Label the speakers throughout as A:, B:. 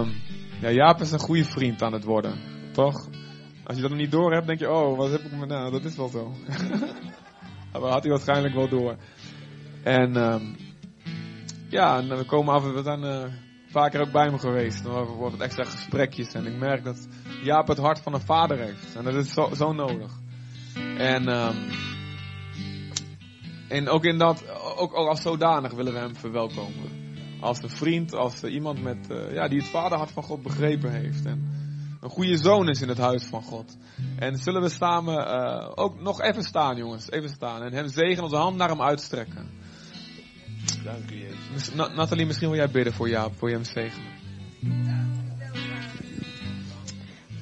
A: ehm, ja, Jaap is een goede vriend aan het worden, toch? Als je dat nog niet door hebt, denk je, oh, wat heb ik me nou? Dat is wel zo. maar had hij waarschijnlijk wel door. En ehm, ja, en we komen af we zijn uh, vaker ook bij me geweest. Dan wordt het extra gesprekjes. En ik merk dat Jaap het hart van een vader heeft. En dat is zo, zo nodig. En, um, en ook in dat, ook, ook als zodanig willen we hem verwelkomen. Als een vriend, als iemand met, uh, ja, die het vaderhart van God begrepen heeft. En een goede zoon is in het huis van God. En zullen we samen uh, ook nog even staan, jongens. Even staan. En hem zegen, onze hand naar hem uitstrekken.
B: Dank u, Jezus.
A: Nathalie, misschien wil jij bidden voor Jaap, voor je hem zegenen.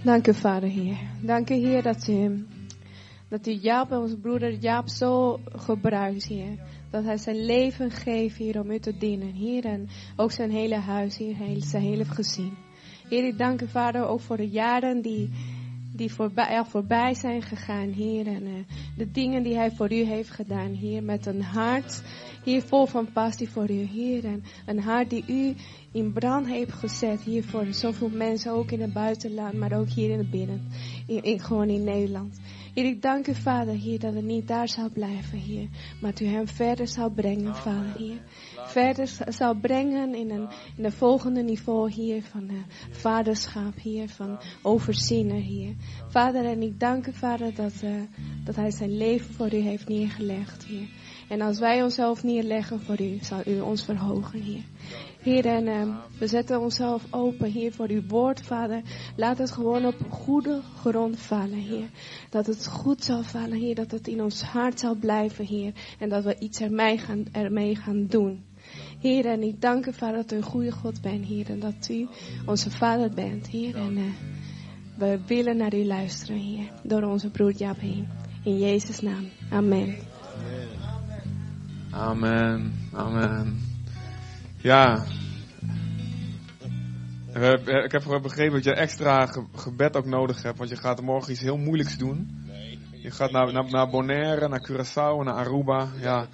C: Dank u, Vader Heer. Dank u, Heer, dat u, dat u Jaap, onze broeder Jaap, zo gebruikt, Heer. Dat hij zijn leven geeft, Heer, om u te dienen, Heer. En ook zijn hele huis, Heer, zijn hele gezin. Heer, ik dank u, Vader, ook voor de jaren die, die voorbij, ja, voorbij zijn gegaan, Heer. En uh, de dingen die hij voor u heeft gedaan, Heer. Met een hart, hier vol van passie voor u, Heer. En een hart die u in brand heeft gezet, hier voor zoveel mensen, ook in het buitenland, maar ook hier in het binnen, in, in, gewoon in Nederland. Heer, ik dank u, Vader, hier dat het niet daar zal blijven, hier, maar dat u hem verder zal brengen, Vader, hier. Verder zal brengen in een, in een volgende niveau hier van uh, vaderschap, hier van overziener, hier. Vader, en ik dank u, Vader, dat, uh, dat hij zijn leven voor u heeft neergelegd, hier. En als wij onszelf neerleggen voor u, zal u ons verhogen, hier. Heer, en uh, we zetten onszelf open, Heer, voor uw woord, Vader. Laat het gewoon op goede grond vallen, Heer. Dat het goed zal vallen, Heer. Dat het in ons hart zal blijven, Heer. En dat we iets ermee gaan, ermee gaan doen. Heer, en ik dank u, Vader, dat u een goede God bent, Heer. En dat u onze Vader bent, Heer. En uh, we willen naar u luisteren, Heer. Door onze broer Jaap heen. In Jezus' naam. Amen.
A: Amen. Amen. Ja. Ik heb begrepen dat je extra gebed ook nodig hebt, want je gaat morgen iets heel moeilijks doen. Je gaat naar, naar, naar Bonaire, naar Curaçao, naar Aruba. Ja.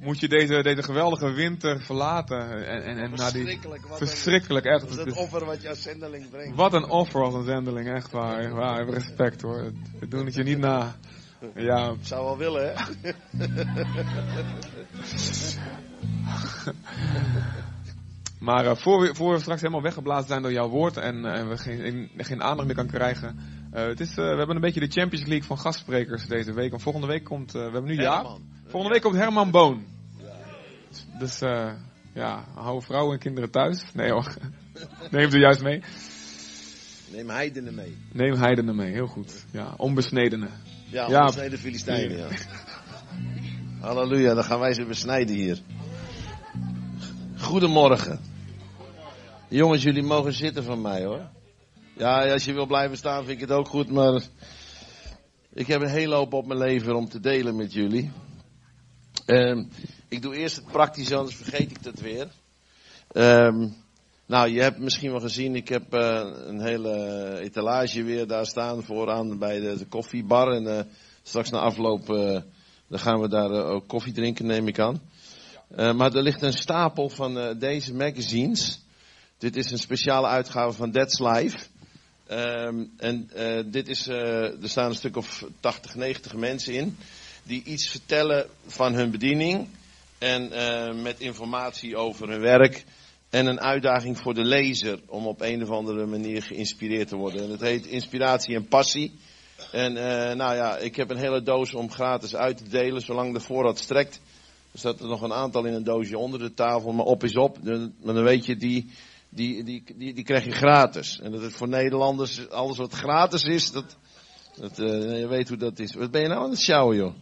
A: Moet je deze, deze geweldige winter verlaten. En, en, en naar die, verschrikkelijk, echt.
B: Dat is het offer wat je als zendeling brengt.
A: Wat een offer als een zendeling, echt waar. waar respect hoor. We doen het je niet na. Ja.
B: Zou wel willen, hè?
A: maar uh, voor, we, voor we straks helemaal weggeblazen zijn door jouw woord en, uh, en we geen, geen aandacht meer kan krijgen. Uh, het is, we hebben een beetje de Champions League van gastsprekers deze week. En volgende week komt, we hebben nu ja. Volgende week komt Herman Boon. Dus ja, hou vrouwen en kinderen thuis. Nee hoor. Neem ze juist mee.
B: Neem heidenen mee.
A: Neem heidenen mee, heel goed. Ja, onbesnedenen.
B: Ja, ja. onbesneden Filistijnen, ja. Halleluja, dan gaan wij ze besnijden hier. Goedemorgen. Jongens, jullie mogen zitten van mij hoor. Ja, als je wil blijven staan vind ik het ook goed, maar ik heb een hele hoop op mijn leven om te delen met jullie. Um, ik doe eerst het praktisch, anders vergeet ik dat weer. Um, nou, je hebt misschien wel gezien, ik heb uh, een hele etalage weer daar staan vooraan bij de, de koffiebar. En uh, straks na afloop uh, dan gaan we daar ook koffie drinken, neem ik aan. maar er ligt een stapel van deze magazines. Dit is een speciale uitgave van That's Life. Um, en dit is, er staan een stuk of 80, 90 mensen in. Die iets vertellen van hun bediening. En met informatie over hun werk en een uitdaging voor de lezer om op een of andere manier geïnspireerd te worden. En het heet Inspiratie en Passie. En uh, nou ja, ik heb een hele doos om gratis uit te delen, zolang de voorraad strekt. Er staat er nog een aantal in een doosje onder de tafel, maar op is op. Maar dan weet je, die, die, die, die, die krijg je gratis. En dat is voor Nederlanders, alles wat gratis is, dat, dat uh, je weet hoe dat is. Wat ben je nou aan het sjouwen, joh?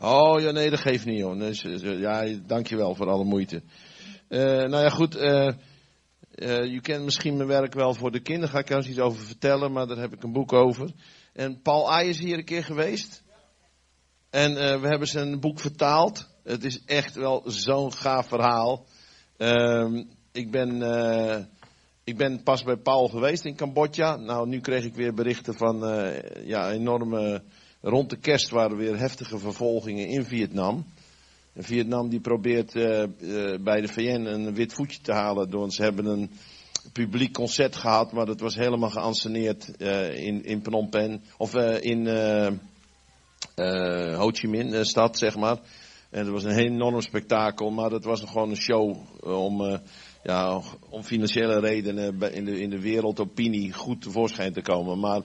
B: Oh ja, nee, dat geeft niet joh. Ja, dankjewel voor alle moeite. Uh, nou ja, goed. Uh, je kent misschien mijn werk wel voor de kinderen. Ga ik er iets over vertellen, maar daar heb ik een boek over. En Paul Ay is hier een keer geweest. En we hebben zijn boek vertaald. Het is echt wel zo'n gaaf verhaal. Ehm, ik ben ik ben pas bij Paul geweest in Cambodja. Nou, nu kreeg ik weer berichten van ja, enorme Rond de kerst waren er weer heftige vervolgingen in Vietnam. Vietnam die probeert uh, uh, bij de VN een wit voetje te halen. Door, ze hebben een publiek concert gehad, maar dat was helemaal geanceneerd uh, in, in Phnom Penh. Of in Ho Chi Minh stad, zeg maar. En het was een enorm spektakel, maar dat was gewoon een show om, ja, om financiële redenen in de, in de wereldopinie goed tevoorschijn te komen. Maar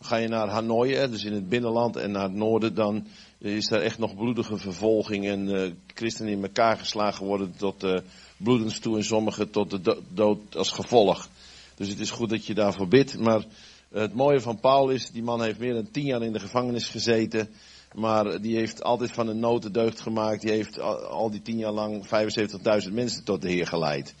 B: ga je naar Hanoi, dus in het binnenland en naar het noorden, dan is er echt nog bloedige vervolging en uh, christenen in elkaar geslagen worden tot uh, bloedens toe en sommigen tot de dood als gevolg. Dus het is goed dat je daarvoor bidt. Maar het mooie van Paul is, die man heeft meer dan tien jaar in de gevangenis gezeten. Maar die heeft altijd van een nood deugd gemaakt. Die heeft al die tien jaar lang 75.000 mensen tot de Heer geleid.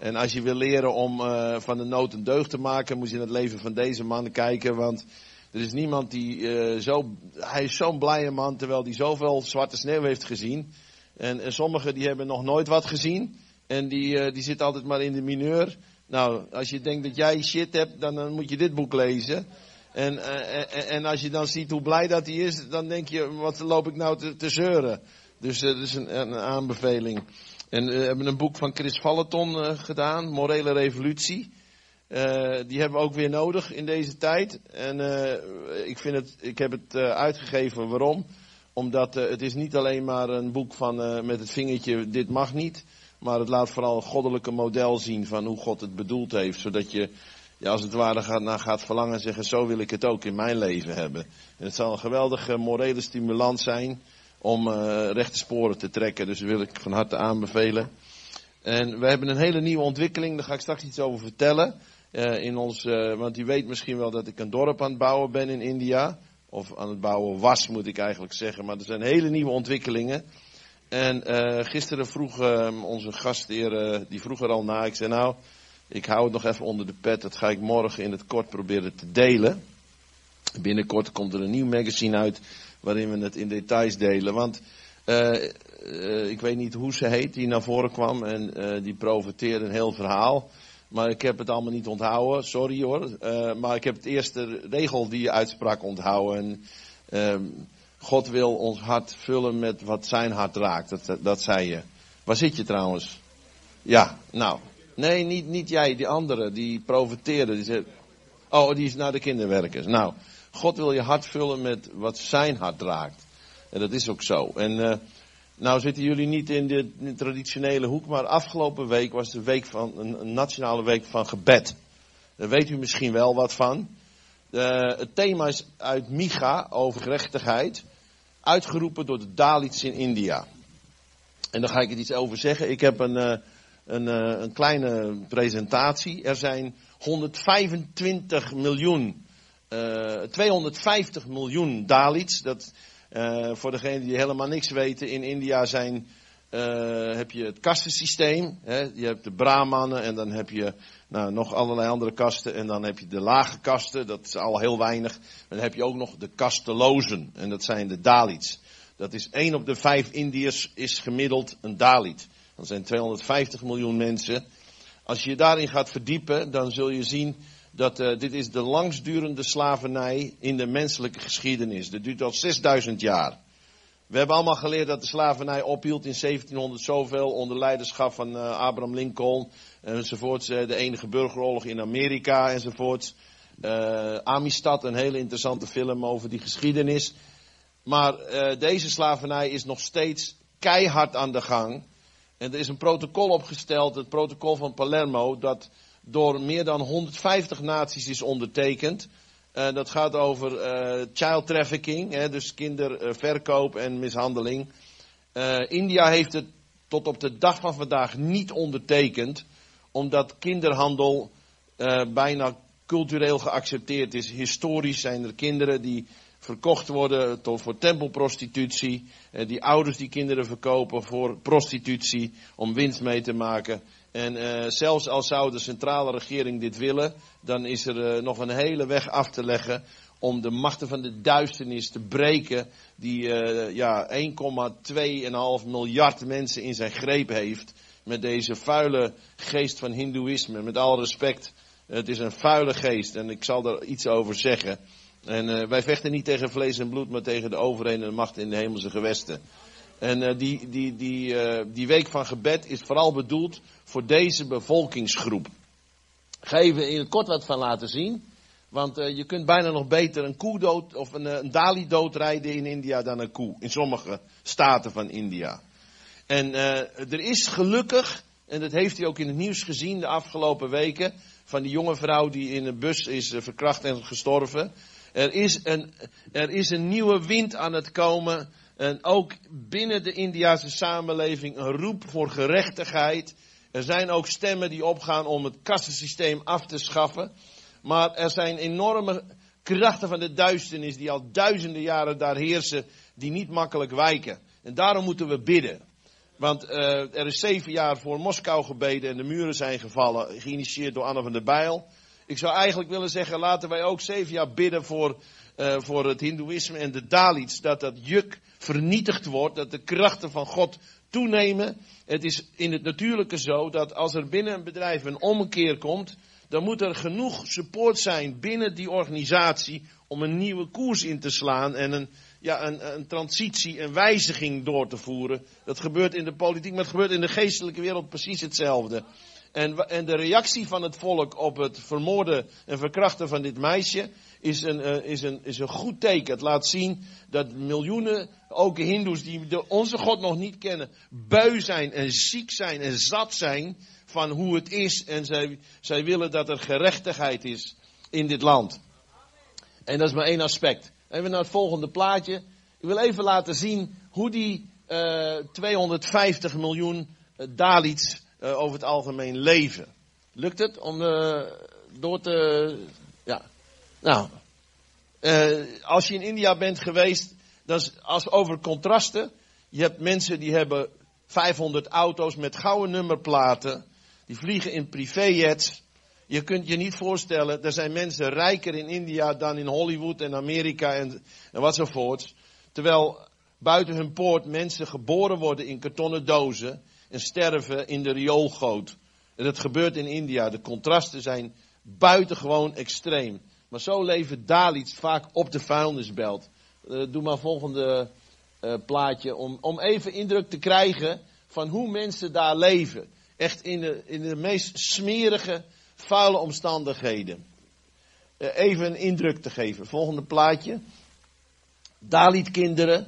B: En als je wil leren om uh, van de nood een deugd te maken, moet je naar het leven van deze man kijken. Want er is niemand die uh, zo. Hij is zo'n blije man, terwijl hij zoveel zwarte sneeuw heeft gezien. En, en sommigen die hebben nog nooit wat gezien. En die, uh, die zitten altijd maar in de mineur. Nou, als je denkt dat jij shit hebt, dan, moet je dit boek lezen. En, uh, en als je dan ziet hoe blij dat hij is, dan denk je, wat loop ik nou te, te zeuren? Dus dat is een, een aanbeveling. En we hebben een boek van Chris Valleton gedaan, Morele Revolutie. Uh, die hebben we ook weer nodig in deze tijd. En ik, vind het, ik heb het uitgegeven. Waarom? Omdat het is niet alleen maar een boek van, met het vingertje, dit mag niet. Maar het laat vooral een goddelijke model zien van hoe God het bedoeld heeft. Zodat je ja, als het ware gaat, naar gaat verlangen en zeggen, zo wil ik het ook in mijn leven hebben. En het zal een geweldige morele stimulans zijn om rechte sporen te trekken. Dus dat wil ik van harte aanbevelen. En we hebben een hele nieuwe ontwikkeling, daar ga ik straks iets over vertellen. Uh, in ons, uh, want u weet misschien wel dat ik een dorp aan het bouwen ben in India. Of aan het bouwen was, moet ik eigenlijk zeggen. Maar er zijn hele nieuwe ontwikkelingen. En uh, gisteren vroeg onze gastheer, die vroeg er al na. Ik zei nou, ik hou het nog even onder de pet. Dat ga ik morgen in het kort proberen te delen. Binnenkort komt er een nieuw magazine uit waarin we het in details delen. Want ik weet niet hoe ze heet, die naar voren kwam en die profiteerde een heel verhaal. Maar ik heb het allemaal niet onthouden, sorry hoor. Uh, maar ik heb het eerste regel die je uitsprak onthouden. En, uh, God wil ons hart vullen met wat zijn hart raakt. Dat, dat, zei je. Waar zit je trouwens? Ja, nou. Nee, niet, niet jij, die andere, die profeteerde. Die zei, oh, die is naar de kinderwerkers. Nou, God wil je hart vullen met wat zijn hart raakt. En dat is ook zo. En uh, nou zitten jullie niet in de, traditionele hoek, maar afgelopen week was de week van, een, nationale week van gebed. Daar weet u misschien wel wat van. De, het thema is uit Micha over gerechtigheid, uitgeroepen door de Dalits in India. En daar ga ik het iets over zeggen. Ik heb een, eh, een, eh, een kleine presentatie. Er zijn 125 miljoen, uh, eh, 250 miljoen Dalits. Dat uh, voor degenen die helemaal niks weten, in India zijn, uh, heb je het kastensysteem. Hè? Je hebt de brahmanen en dan heb je nou, nog allerlei andere kasten. En dan heb je de lage kasten, dat is al heel weinig. Dan heb je ook nog de kastelozen en dat zijn de Dalits. Dat is één op de vijf Indiërs is gemiddeld een Dalit. Dat zijn 250 miljoen mensen. Als je je daarin gaat verdiepen, dan zul je zien dat uh, dit is de langstdurende slavernij in de menselijke geschiedenis. Dat duurt al 6000 jaar. We hebben allemaal geleerd dat de slavernij ophield in 1700 zoveel onder leiderschap van uh, Abraham Lincoln enzovoorts. Uh, de enige burgeroorlog in Amerika enzovoorts. Amistad, een hele interessante film over die geschiedenis. Maar deze slavernij is nog steeds keihard aan de gang. En er is een protocol opgesteld, het protocol van Palermo, dat door meer dan 150 naties is ondertekend. Uh, dat gaat over uh, child trafficking, hè, dus kinderverkoop en mishandeling. Uh, India heeft het tot op de dag van vandaag niet ondertekend, omdat kinderhandel bijna cultureel geaccepteerd is. Historisch zijn er kinderen die verkocht worden tot, voor tempelprostitutie, die ouders die kinderen verkopen voor prostitutie om winst mee te maken. En uh, zelfs al zou de centrale regering dit willen, dan is er uh, nog een hele weg af te leggen om de machten van de duisternis te breken, die uh, ja, 1,2,5 miljard mensen in zijn greep heeft, met deze vuile geest van hindoeïsme. Met alle respect, het is een vuile geest en ik zal daar iets over zeggen. En wij vechten niet tegen vlees en bloed, maar tegen de overheden en de machten in de hemelse gewesten. En die, die, die, die week van gebed is vooral bedoeld voor deze bevolkingsgroep. Ik ga even in het kort wat van laten zien. Want uh, je kunt bijna nog beter een koe dood of een, een dali doodrijden in India dan een koe. In sommige staten van India. En er is gelukkig, en dat heeft u ook in het nieuws gezien de afgelopen weken, van die jonge vrouw die in een bus is verkracht en gestorven. Er is, een, er is een nieuwe wind aan het komen. En ook binnen de Indiase samenleving een roep voor gerechtigheid. Er zijn ook stemmen die opgaan om het kassensysteem af te schaffen. Maar er zijn enorme krachten van de duisternis die al duizenden jaren daar heersen, die niet makkelijk wijken. En daarom moeten we bidden. Want uh, er is zeven jaar voor Moskou gebeden en de muren zijn gevallen, geïnitieerd door Anne van der Bijl. Ik zou eigenlijk willen zeggen, laten wij ook zeven jaar bidden voor, uh, voor het Hindoeïsme en de Dalits. Dat dat juk vernietigd wordt, dat de krachten van God toenemen. Het is in het natuurlijke zo dat als er binnen een bedrijf een omkeer komt, dan moet er genoeg support zijn binnen die organisatie om een nieuwe koers in te slaan en een, ja, een, een transitie, een wijziging door te voeren. Dat gebeurt in de politiek, maar het gebeurt in de geestelijke wereld precies hetzelfde. En, en de reactie van het volk op het vermoorden en verkrachten van dit meisje is een, uh, is, een, is een goed teken. Het laat zien dat miljoenen, ook hindoes die de, onze God nog niet kennen, bui zijn en ziek zijn en zat zijn van hoe het is. En zij, zij willen dat er gerechtigheid is in dit land. En dat is maar één aspect. Even naar het volgende plaatje. Ik wil even laten zien hoe die uh, eh, 250 miljoen uh, Dalits uh, over het algemeen leven. Lukt het om uh, door te. Ja. Nou. Uh, als je in India bent geweest, dan is als over contrasten. Je hebt mensen die hebben 500 auto's met gouden nummerplaten. Die vliegen in privéjets. Je kunt je niet voorstellen, er zijn mensen rijker in India dan in Hollywood en Amerika en, en wat zovoorts. Terwijl buiten hun poort mensen geboren worden in kartonnen dozen en sterven in de rioolgoot. En dat gebeurt in India. De contrasten zijn buitengewoon extreem. Maar zo leven Dalits vaak op de vuilnisbelt. Uh, doe maar volgende uh, plaatje. Om, om even indruk te krijgen van hoe mensen daar leven. Echt in de, in de meest smerige, vuile omstandigheden. Uh, even een indruk te geven. Volgende plaatje. Dalit kinderen.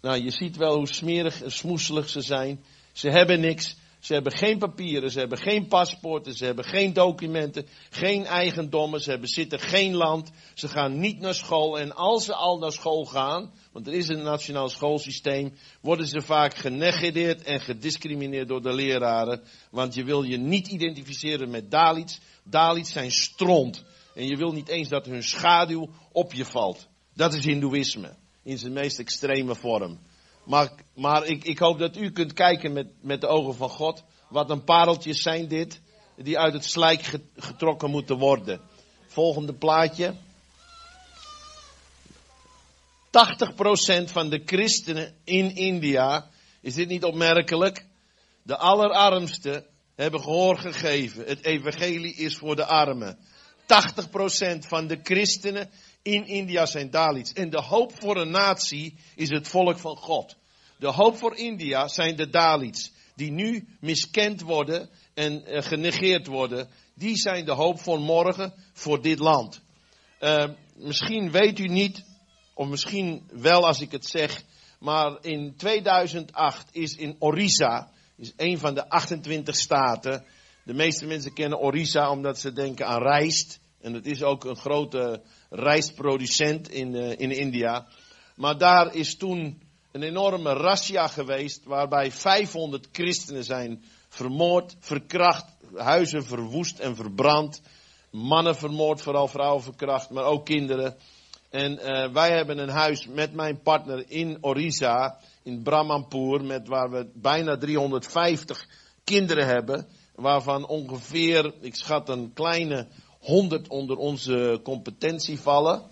B: Nou, je ziet wel hoe smerig en smoeselig ze zijn. Ze hebben niks. Ze hebben geen papieren, ze hebben geen paspoorten, ze hebben geen documenten, geen eigendommen, ze hebben, zitten geen land, ze gaan niet naar school. En als ze al naar school gaan, want er is een nationaal schoolsysteem, worden ze vaak genegeerd en gediscrimineerd door de leraren. Want je wil je niet identificeren met Dalits. Dalits zijn stront. En je wil niet eens dat hun schaduw op je valt. Dat is Hindoeïsme. In zijn meest extreme vorm. Maar, maar ik, ik hoop dat u kunt kijken met, met de ogen van God. Wat een pareltjes zijn dit. Die uit het slijk getrokken moeten worden. Volgende plaatje. 80% van de christenen in India, is dit niet opmerkelijk? De allerarmsten hebben gehoor gegeven. Het evangelie is voor de armen. 80% van de christenen in India zijn Dalits. En de hoop voor een natie is het volk van God. De hoop voor India zijn de Dalits, die nu miskend worden en uh, genegeerd worden. Die zijn de hoop voor morgen voor dit land. Uh, misschien weet u niet, of misschien wel als ik het zeg, maar in 2008 is in Orissa, is een van de 28 staten, de meeste mensen kennen Orissa omdat ze denken aan rijst. En het is ook een grote rijstproducent in, uh, in India. Maar daar is toen een enorme razzia geweest waarbij 500 christenen zijn vermoord, verkracht, huizen verwoest en verbrand. Mannen vermoord, vooral vrouwen verkracht, maar ook kinderen. En uh, wij hebben een huis met mijn partner in Orissa, in Brahmanpur, met waar we bijna 350 kinderen hebben. Waarvan ongeveer, ik schat een kleine 100 onder onze competentie vallen.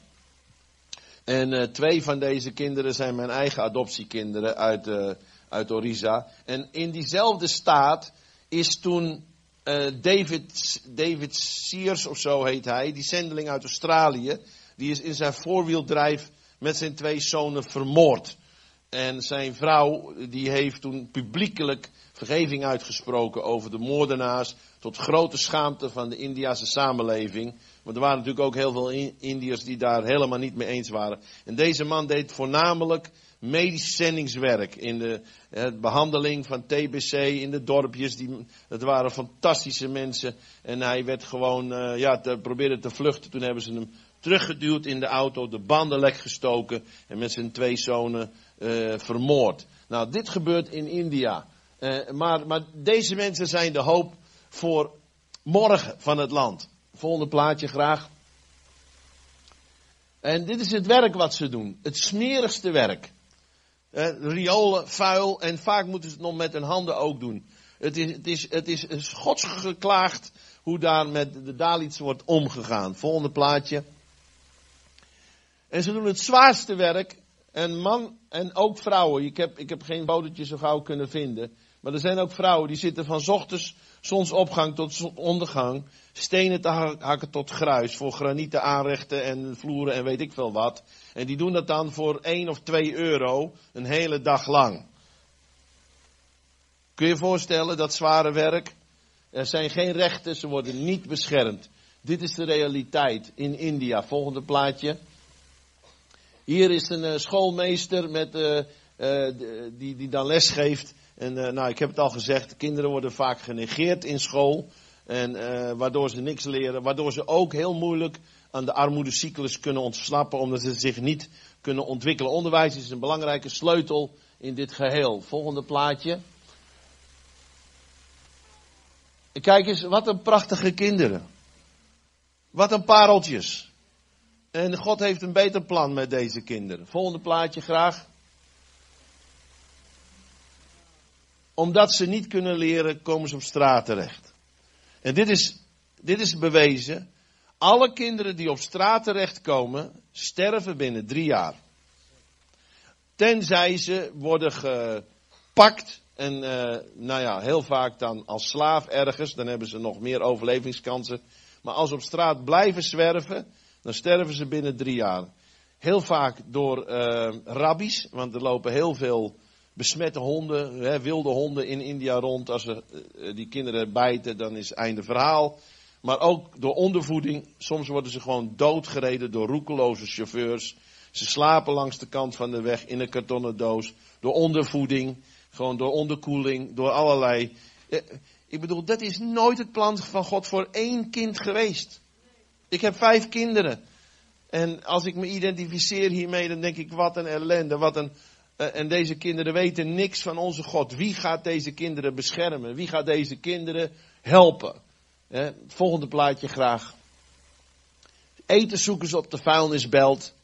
B: En uh, twee van deze kinderen zijn mijn eigen adoptiekinderen uit, uh, uit Orisa. En in diezelfde staat is toen uh, David, David Sears of zo heet hij, die zendeling uit Australië, die is in zijn voorwieldrijf met zijn twee zonen vermoord. En zijn vrouw, die heeft toen publiekelijk vergeving uitgesproken over de moordenaars. Tot grote schaamte van de Indiase samenleving. Want er waren natuurlijk ook heel veel Indiërs die daar helemaal niet mee eens waren. En deze man deed voornamelijk medisch zendingswerk in de behandeling van TBC in de dorpjes. Die, dat waren fantastische mensen. En hij werd gewoon, uh, ja, te, probeerde te vluchten. Toen hebben ze hem teruggeduwd in de auto, de banden lek gestoken en met zijn twee zonen uh, vermoord. Nou, dit gebeurt in India. Maar, maar deze mensen zijn de hoop voor morgen van het land. Volgende plaatje graag. En dit is het werk wat ze doen. Het smerigste werk. Eh, riolen, vuil en vaak moeten ze het nog met hun handen ook doen. Het is, het is, het is, het is godsgeklaagd hoe daar met de Dalits wordt omgegaan. Volgende plaatje. En ze doen het zwaarste werk. En man en ook vrouwen. Ik heb, ik heb geen fotootje zo gauw kunnen vinden. Maar er zijn ook vrouwen die zitten van ochtends zonsopgang tot zonsondergang. Stenen te hakken tot gruis. Voor granieten aanrechten en vloeren en weet ik veel wat. En die doen dat dan voor 1 of 2 euro een hele dag lang. Kun je je voorstellen dat zware werk? Er zijn geen rechten, ze worden niet beschermd. Dit is de realiteit in India. Volgende plaatje. Hier is een uh, schoolmeester met, uh, uh, die, die dan les geeft. En nou, ik heb het al gezegd, kinderen worden vaak genegeerd in school. En waardoor ze niks leren. Waardoor ze ook heel moeilijk aan de armoedecyclus kunnen ontsnappen. Omdat ze zich niet kunnen ontwikkelen. Onderwijs is een belangrijke sleutel in dit geheel. Volgende plaatje. Kijk eens, wat een prachtige kinderen. Wat een pareltjes. En God heeft een beter plan met deze kinderen. Volgende plaatje graag. Omdat ze niet kunnen leren, komen ze op straat terecht. En dit is, dit is bewezen. Alle kinderen die op straat terechtkomen, sterven binnen drie jaar. Tenzij ze worden gepakt en uh, nou ja, heel vaak dan als slaaf ergens, dan hebben ze nog meer overlevingskansen. Maar als ze op straat blijven zwerven, dan sterven ze binnen drie jaar. Heel vaak door uh, rabbies, want er lopen heel veel besmette honden, hè, wilde honden in India rond. Als ze uh, die kinderen bijten, dan is einde verhaal. Maar ook door ondervoeding. Soms worden ze gewoon doodgereden door roekeloze chauffeurs. Ze slapen langs de kant van de weg in een kartonnen doos. Door ondervoeding, gewoon door onderkoeling, door allerlei. Eh, ik bedoel, dat is nooit het plan van God voor één kind geweest. Ik heb vijf kinderen. En als ik me identificeer hiermee, dan denk ik, wat een ellende, wat een... Uh, en deze kinderen weten niks van onze God. Wie gaat deze kinderen beschermen? Wie gaat deze kinderen helpen? Eh, volgende plaatje graag. Eten zoeken ze op de vuilnisbelt.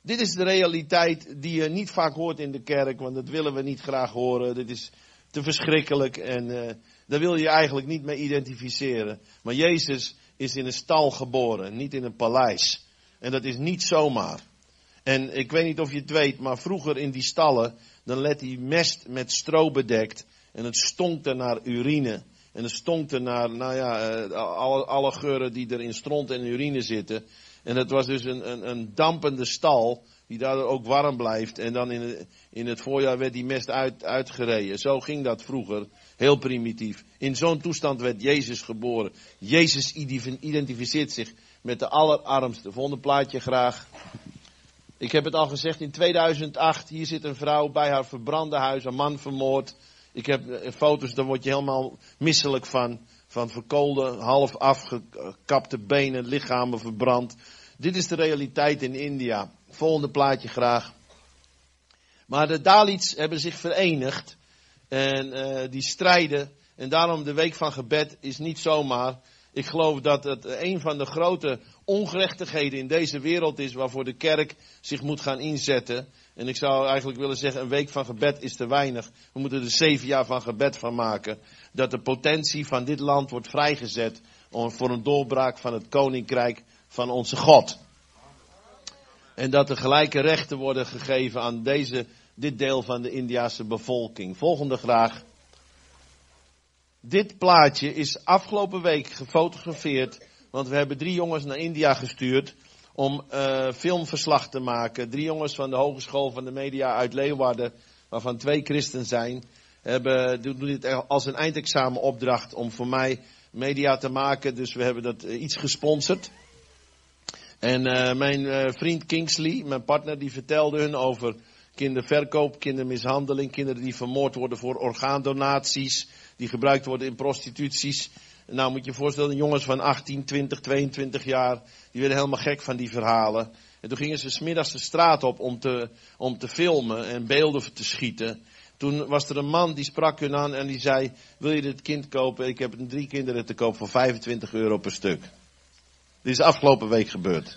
B: Dit is de realiteit die je niet vaak hoort in de kerk, want dat willen we niet graag horen. Dit is te verschrikkelijk en uh, daar wil je eigenlijk niet mee identificeren. Maar Jezus is in een stal geboren, niet in een paleis. En dat is niet zomaar. En ik weet niet of je het weet, maar vroeger in die stallen, dan let die mest met stro bedekt. En het stonk er naar urine. En het stonk er naar, nou ja, eh, alle, geuren die er in stront en urine zitten. En het was dus een, een, een dampende stal, die daardoor ook warm blijft. En dan in, in het voorjaar werd die mest uit, uitgereden. Zo ging dat vroeger. Heel primitief. In zo'n toestand werd Jezus geboren. Jezus identificeert zich met de allerarmste. Volgende plaatje graag. Ik heb het al gezegd in 2008. Hier zit een vrouw bij haar verbrande huis, een man vermoord. Ik heb eh, foto's, daar word je helemaal misselijk van. Van verkoolde, half afgekapte benen, lichamen verbrand. Dit is de realiteit in India. Volgende plaatje graag. Maar de Dalits hebben zich verenigd en uh, die strijden. En daarom de week van gebed is niet zomaar. Ik geloof dat het een van de grote ongerechtigheden in deze wereld is waarvoor de kerk zich moet gaan inzetten. En ik zou eigenlijk willen zeggen, een week van gebed is te weinig. We moeten er zeven jaar van gebed van maken. Dat de potentie van dit land wordt vrijgezet voor een doorbraak van het koninkrijk van onze God. En dat er gelijke rechten worden gegeven aan deze dit deel van de Indiase bevolking. Volgende graag. Dit plaatje is afgelopen week gefotografeerd, want we hebben drie jongens naar India gestuurd om uh, filmverslag te maken. Drie jongens van de Hogeschool van de Media uit Leeuwarden, waarvan twee christen zijn, hebben, doen dit als een eindexamenopdracht om voor mij media te maken. Dus we hebben dat iets gesponsord. En uh, mijn vriend Kingsley, mijn partner, die vertelde hun over kinderverkoop, kindermishandeling, kinderen die vermoord worden voor orgaandonaties, die gebruikt worden in prostituties. Nou moet je je voorstellen, jongens van 18, 20, 22 jaar, die werden helemaal gek van die verhalen. En toen gingen ze smiddags de straat op om te, om te filmen en beelden te schieten. Toen was er een man die sprak hun aan en die zei, wil je dit kind kopen? Ik heb drie kinderen te koop voor 25 euro per stuk. Dit is afgelopen week gebeurd.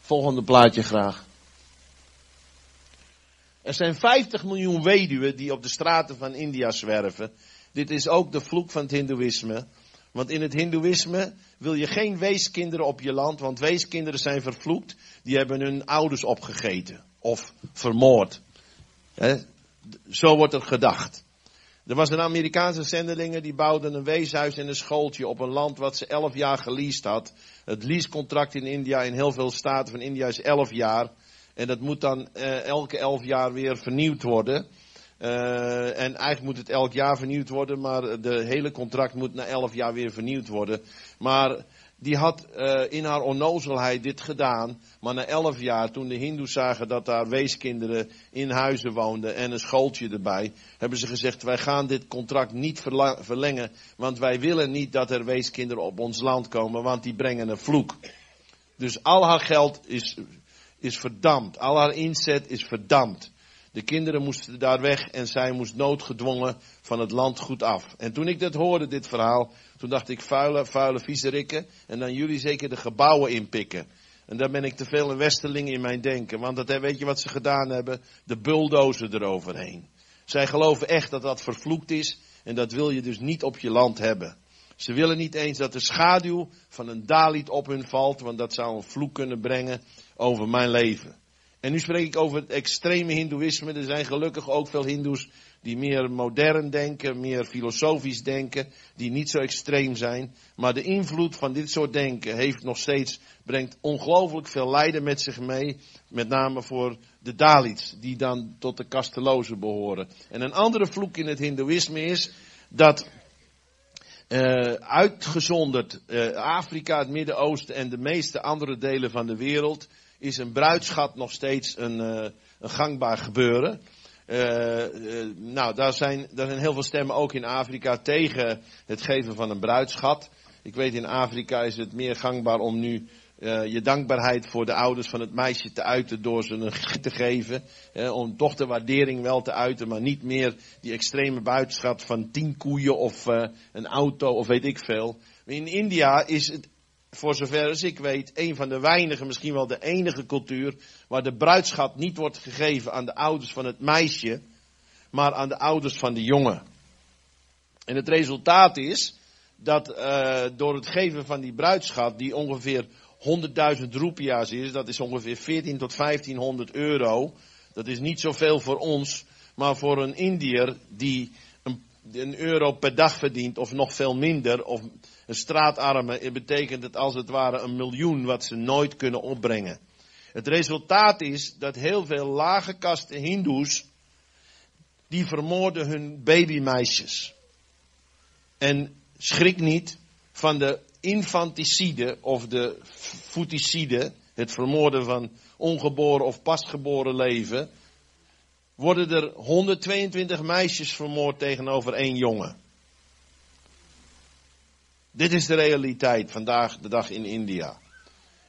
B: Volgende plaatje graag. Er zijn 50 miljoen weduwen die op de straten van India zwerven. Dit is ook de vloek van het Hindoeïsme. Want in het Hindoeïsme wil je geen weeskinderen op je land, want weeskinderen zijn vervloekt. Die hebben hun ouders opgegeten of vermoord. zo wordt er gedacht. Er was een Amerikaanse zendelingen die bouwden een weeshuis en een schooltje op een land wat ze elf jaar geleased had. Het leasecontract in India, in heel veel staten van India, is elf jaar. En dat moet dan uh, elke elf jaar weer vernieuwd worden. Uh, en eigenlijk moet het elk jaar vernieuwd worden, maar de hele contract moet na elf jaar weer vernieuwd worden. Maar die had uh, in haar onnozelheid dit gedaan. Maar na elf jaar, toen de hindoes zagen dat daar weeskinderen in huizen woonden en een schooltje erbij, hebben ze gezegd, wij gaan dit contract niet verlengen, want wij willen niet dat er weeskinderen op ons land komen, want die brengen een vloek. Dus al haar geld is, is verdampt, al haar inzet is verdampt. De kinderen moesten daar weg en zij moest noodgedwongen van het land goed af. En toen ik dat hoorde, dit verhaal, toen dacht ik, vuile, vuile viezerikken. En dan jullie zeker de gebouwen inpikken. En daar ben ik te veel een westerling in mijn denken. Want dat, weet je wat ze gedaan hebben? De bulldozer eroverheen. Zij geloven echt dat dat vervloekt is. En dat wil je dus niet op je land hebben. Ze willen niet eens dat de schaduw van een Dalit op hun valt. Want dat zou een vloek kunnen brengen over mijn leven. En nu spreek ik over het extreme hindoeïsme. Er zijn gelukkig ook veel hindoes die meer modern denken, meer filosofisch denken, die niet zo extreem zijn. Maar de invloed van dit soort denken heeft nog steeds, brengt ongelooflijk veel lijden met zich mee. Met name voor de Dalits, die dan tot de kastelozen behoren. En een andere vloek in het hindoeïsme is dat uh, uitgezonderd uh, Afrika, het Midden-Oosten en de meeste andere delen van de wereld is een bruidschat nog steeds een, uh, een gangbaar gebeuren. Uh, nou, daar zijn, daar zijn heel veel stemmen ook in Afrika tegen het geven van een bruidschat. Ik weet in Afrika is het meer gangbaar om nu je dankbaarheid voor de ouders van het meisje te uiten door ze een gift te geven. om toch de waardering wel te uiten, maar niet meer die extreme bruidschat van tien koeien of een auto of weet ik veel. In India is het voor zover als ik weet, een van de weinige, misschien wel de enige cultuur, waar de bruidschat niet wordt gegeven aan de ouders van het meisje, maar aan de ouders van de jongen. En het resultaat is dat uh, door het geven van die bruidschat, die ongeveer 100.000 roepia's is, dat is ongeveer 14 tot 1500 euro, dat is niet zoveel voor ons, maar voor een Indiër die een, een euro per dag verdient, of nog veel minder, of een straatarme betekent het als het ware een miljoen wat ze nooit kunnen opbrengen. Het resultaat is dat heel veel lage kasten hindoes, die vermoorden hun babymeisjes. En schrik niet van de infanticide of de foeticide, het vermoorden van ongeboren of pasgeboren leven, worden er 122 meisjes vermoord tegenover één jongen. Dit is de realiteit vandaag de dag in India.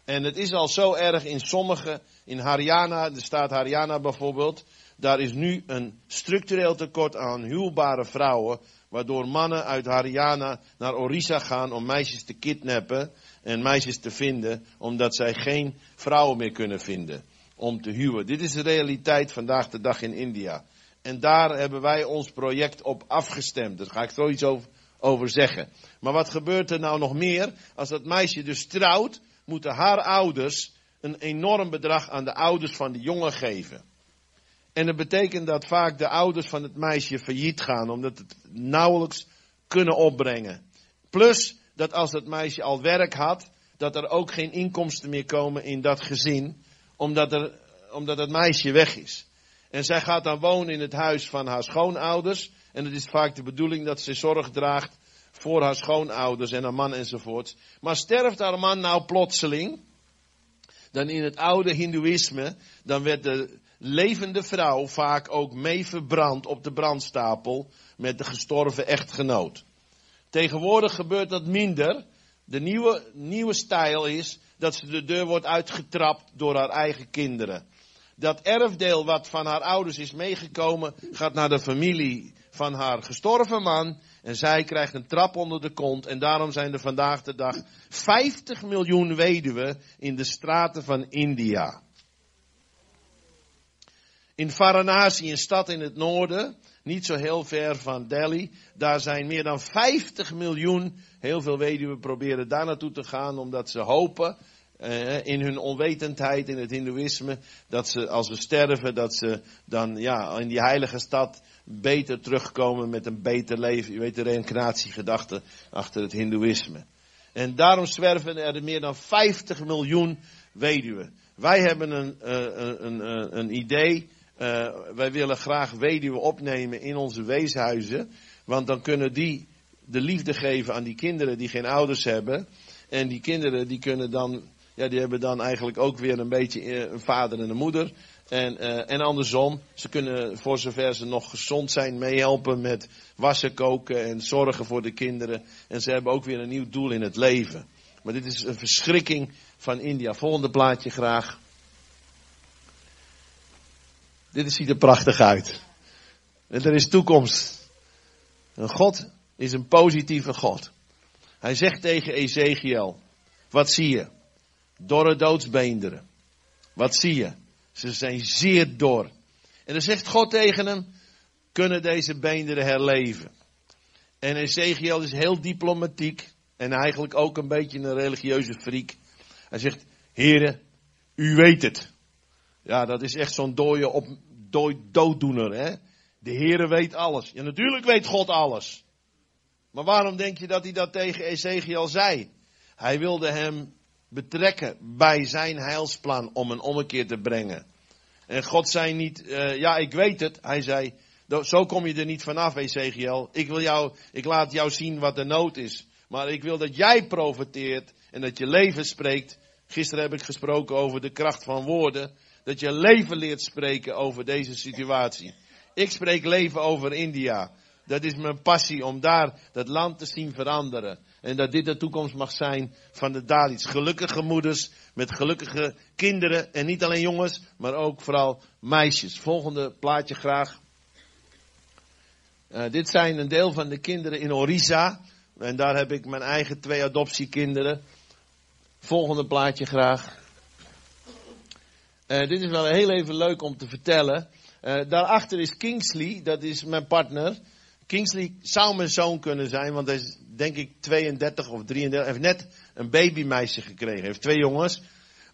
B: En het is al zo erg in sommige, in Haryana, de staat Haryana bijvoorbeeld, daar is nu een structureel tekort aan huwbare vrouwen, waardoor mannen uit Haryana naar Orissa gaan om meisjes te kidnappen en meisjes te vinden, omdat zij geen vrouwen meer kunnen vinden om te huwen. Dit is de realiteit vandaag de dag in India. En daar hebben wij ons project op afgestemd. Daar ga ik zoiets over, over zeggen. Maar wat gebeurt er nou nog meer? Als dat meisje dus trouwt, moeten haar ouders een enorm bedrag aan de ouders van de jongen geven. En dat betekent dat vaak de ouders van het meisje failliet gaan, omdat het nauwelijks kunnen opbrengen. Plus dat als het meisje al werk had, dat er ook geen inkomsten meer komen in dat gezin, omdat, er, omdat het meisje weg is. En zij gaat dan wonen in het huis van haar schoonouders. En het is vaak de bedoeling dat ze zorg draagt voor haar schoonouders en haar man enzovoorts. Maar sterft haar man nou plotseling, dan in het oude hindoeïsme, dan werd de levende vrouw vaak ook mee verbrand op de brandstapel met de gestorven echtgenoot. Tegenwoordig gebeurt dat minder. De nieuwe, nieuwe stijl is dat ze de deur wordt uitgetrapt door haar eigen kinderen. Dat erfdeel wat van haar ouders is meegekomen, gaat naar de familie van haar gestorven man. En zij krijgt een trap onder de kont. En daarom zijn er vandaag de dag 50 miljoen weduwen in de straten van India. In Varanasi, een stad in het noorden, niet zo heel ver van Delhi, daar zijn meer dan 50 miljoen. Heel veel weduwen proberen daar naartoe te gaan omdat ze hopen eh, in hun onwetendheid in het hindoeïsme, dat ze als ze sterven, dat ze dan ja, in die heilige stad beter terugkomen met een beter leven. Je weet de reïncarnatiegedachte achter het hindoeïsme. En daarom zwerven er meer dan 50 miljoen weduwen. Wij hebben een, uh, een, een, een idee. Uh, wij willen graag weduwen opnemen in onze weeshuizen. Want dan kunnen die de liefde geven aan die kinderen die geen ouders hebben. En die kinderen die kunnen dan ja, die hebben dan eigenlijk ook weer een beetje eh, een vader en een moeder. En, uh, en andersom, ze kunnen voor zover ze nog gezond zijn meehelpen met wassen, koken en zorgen voor de kinderen. En ze hebben ook weer een nieuw doel in het leven. Maar dit is een verschrikking van India. Volgende plaatje graag. Dit ziet er prachtig uit. En er is toekomst. Een God is een positieve God. Hij zegt tegen Ezekiel, wat zie je? Dorre doodsbeenderen. Wat zie je? Ze zijn zeer dor. En dan zegt God tegen hem, kunnen deze beenderen herleven? En Ezekiel is heel diplomatiek en eigenlijk ook een beetje een religieuze freak. Hij zegt, heren, u weet het. Ja, dat is echt zo'n dode op, dood, dooddoener, hè. De Heere weet alles. Ja, natuurlijk weet God alles. Maar waarom denk je dat hij dat tegen Ezekiel zei? Hij wilde hem betrekken bij zijn heilsplan om een ommekeer te brengen. En God zei niet, uh, ja ik weet het. Hij zei, zo kom je er niet vanaf Ezekiel. Ik wil jou, ik laat jou zien wat de nood is. Maar ik wil dat jij profiteert en dat je leven spreekt. Gisteren heb ik gesproken over de kracht van woorden. Dat je leven leert spreken over deze situatie. Ik spreek leven over India. Dat is mijn passie om daar dat land te zien veranderen. En dat dit de toekomst mag zijn van de Dalits. Gelukkige moeders met gelukkige kinderen. En niet alleen jongens, maar ook vooral meisjes. Volgende plaatje graag. Uh, dit zijn een deel van de kinderen in Orissa. En daar heb ik mijn eigen twee adoptiekinderen. Volgende plaatje graag. Uh, dit is wel heel even leuk om te vertellen. Uh, daarachter is Kingsley, dat is mijn partner. Kingsley zou mijn zoon kunnen zijn, want hij is denk ik 32 of 33. Hij heeft net een babymeisje gekregen. Hij heeft twee jongens.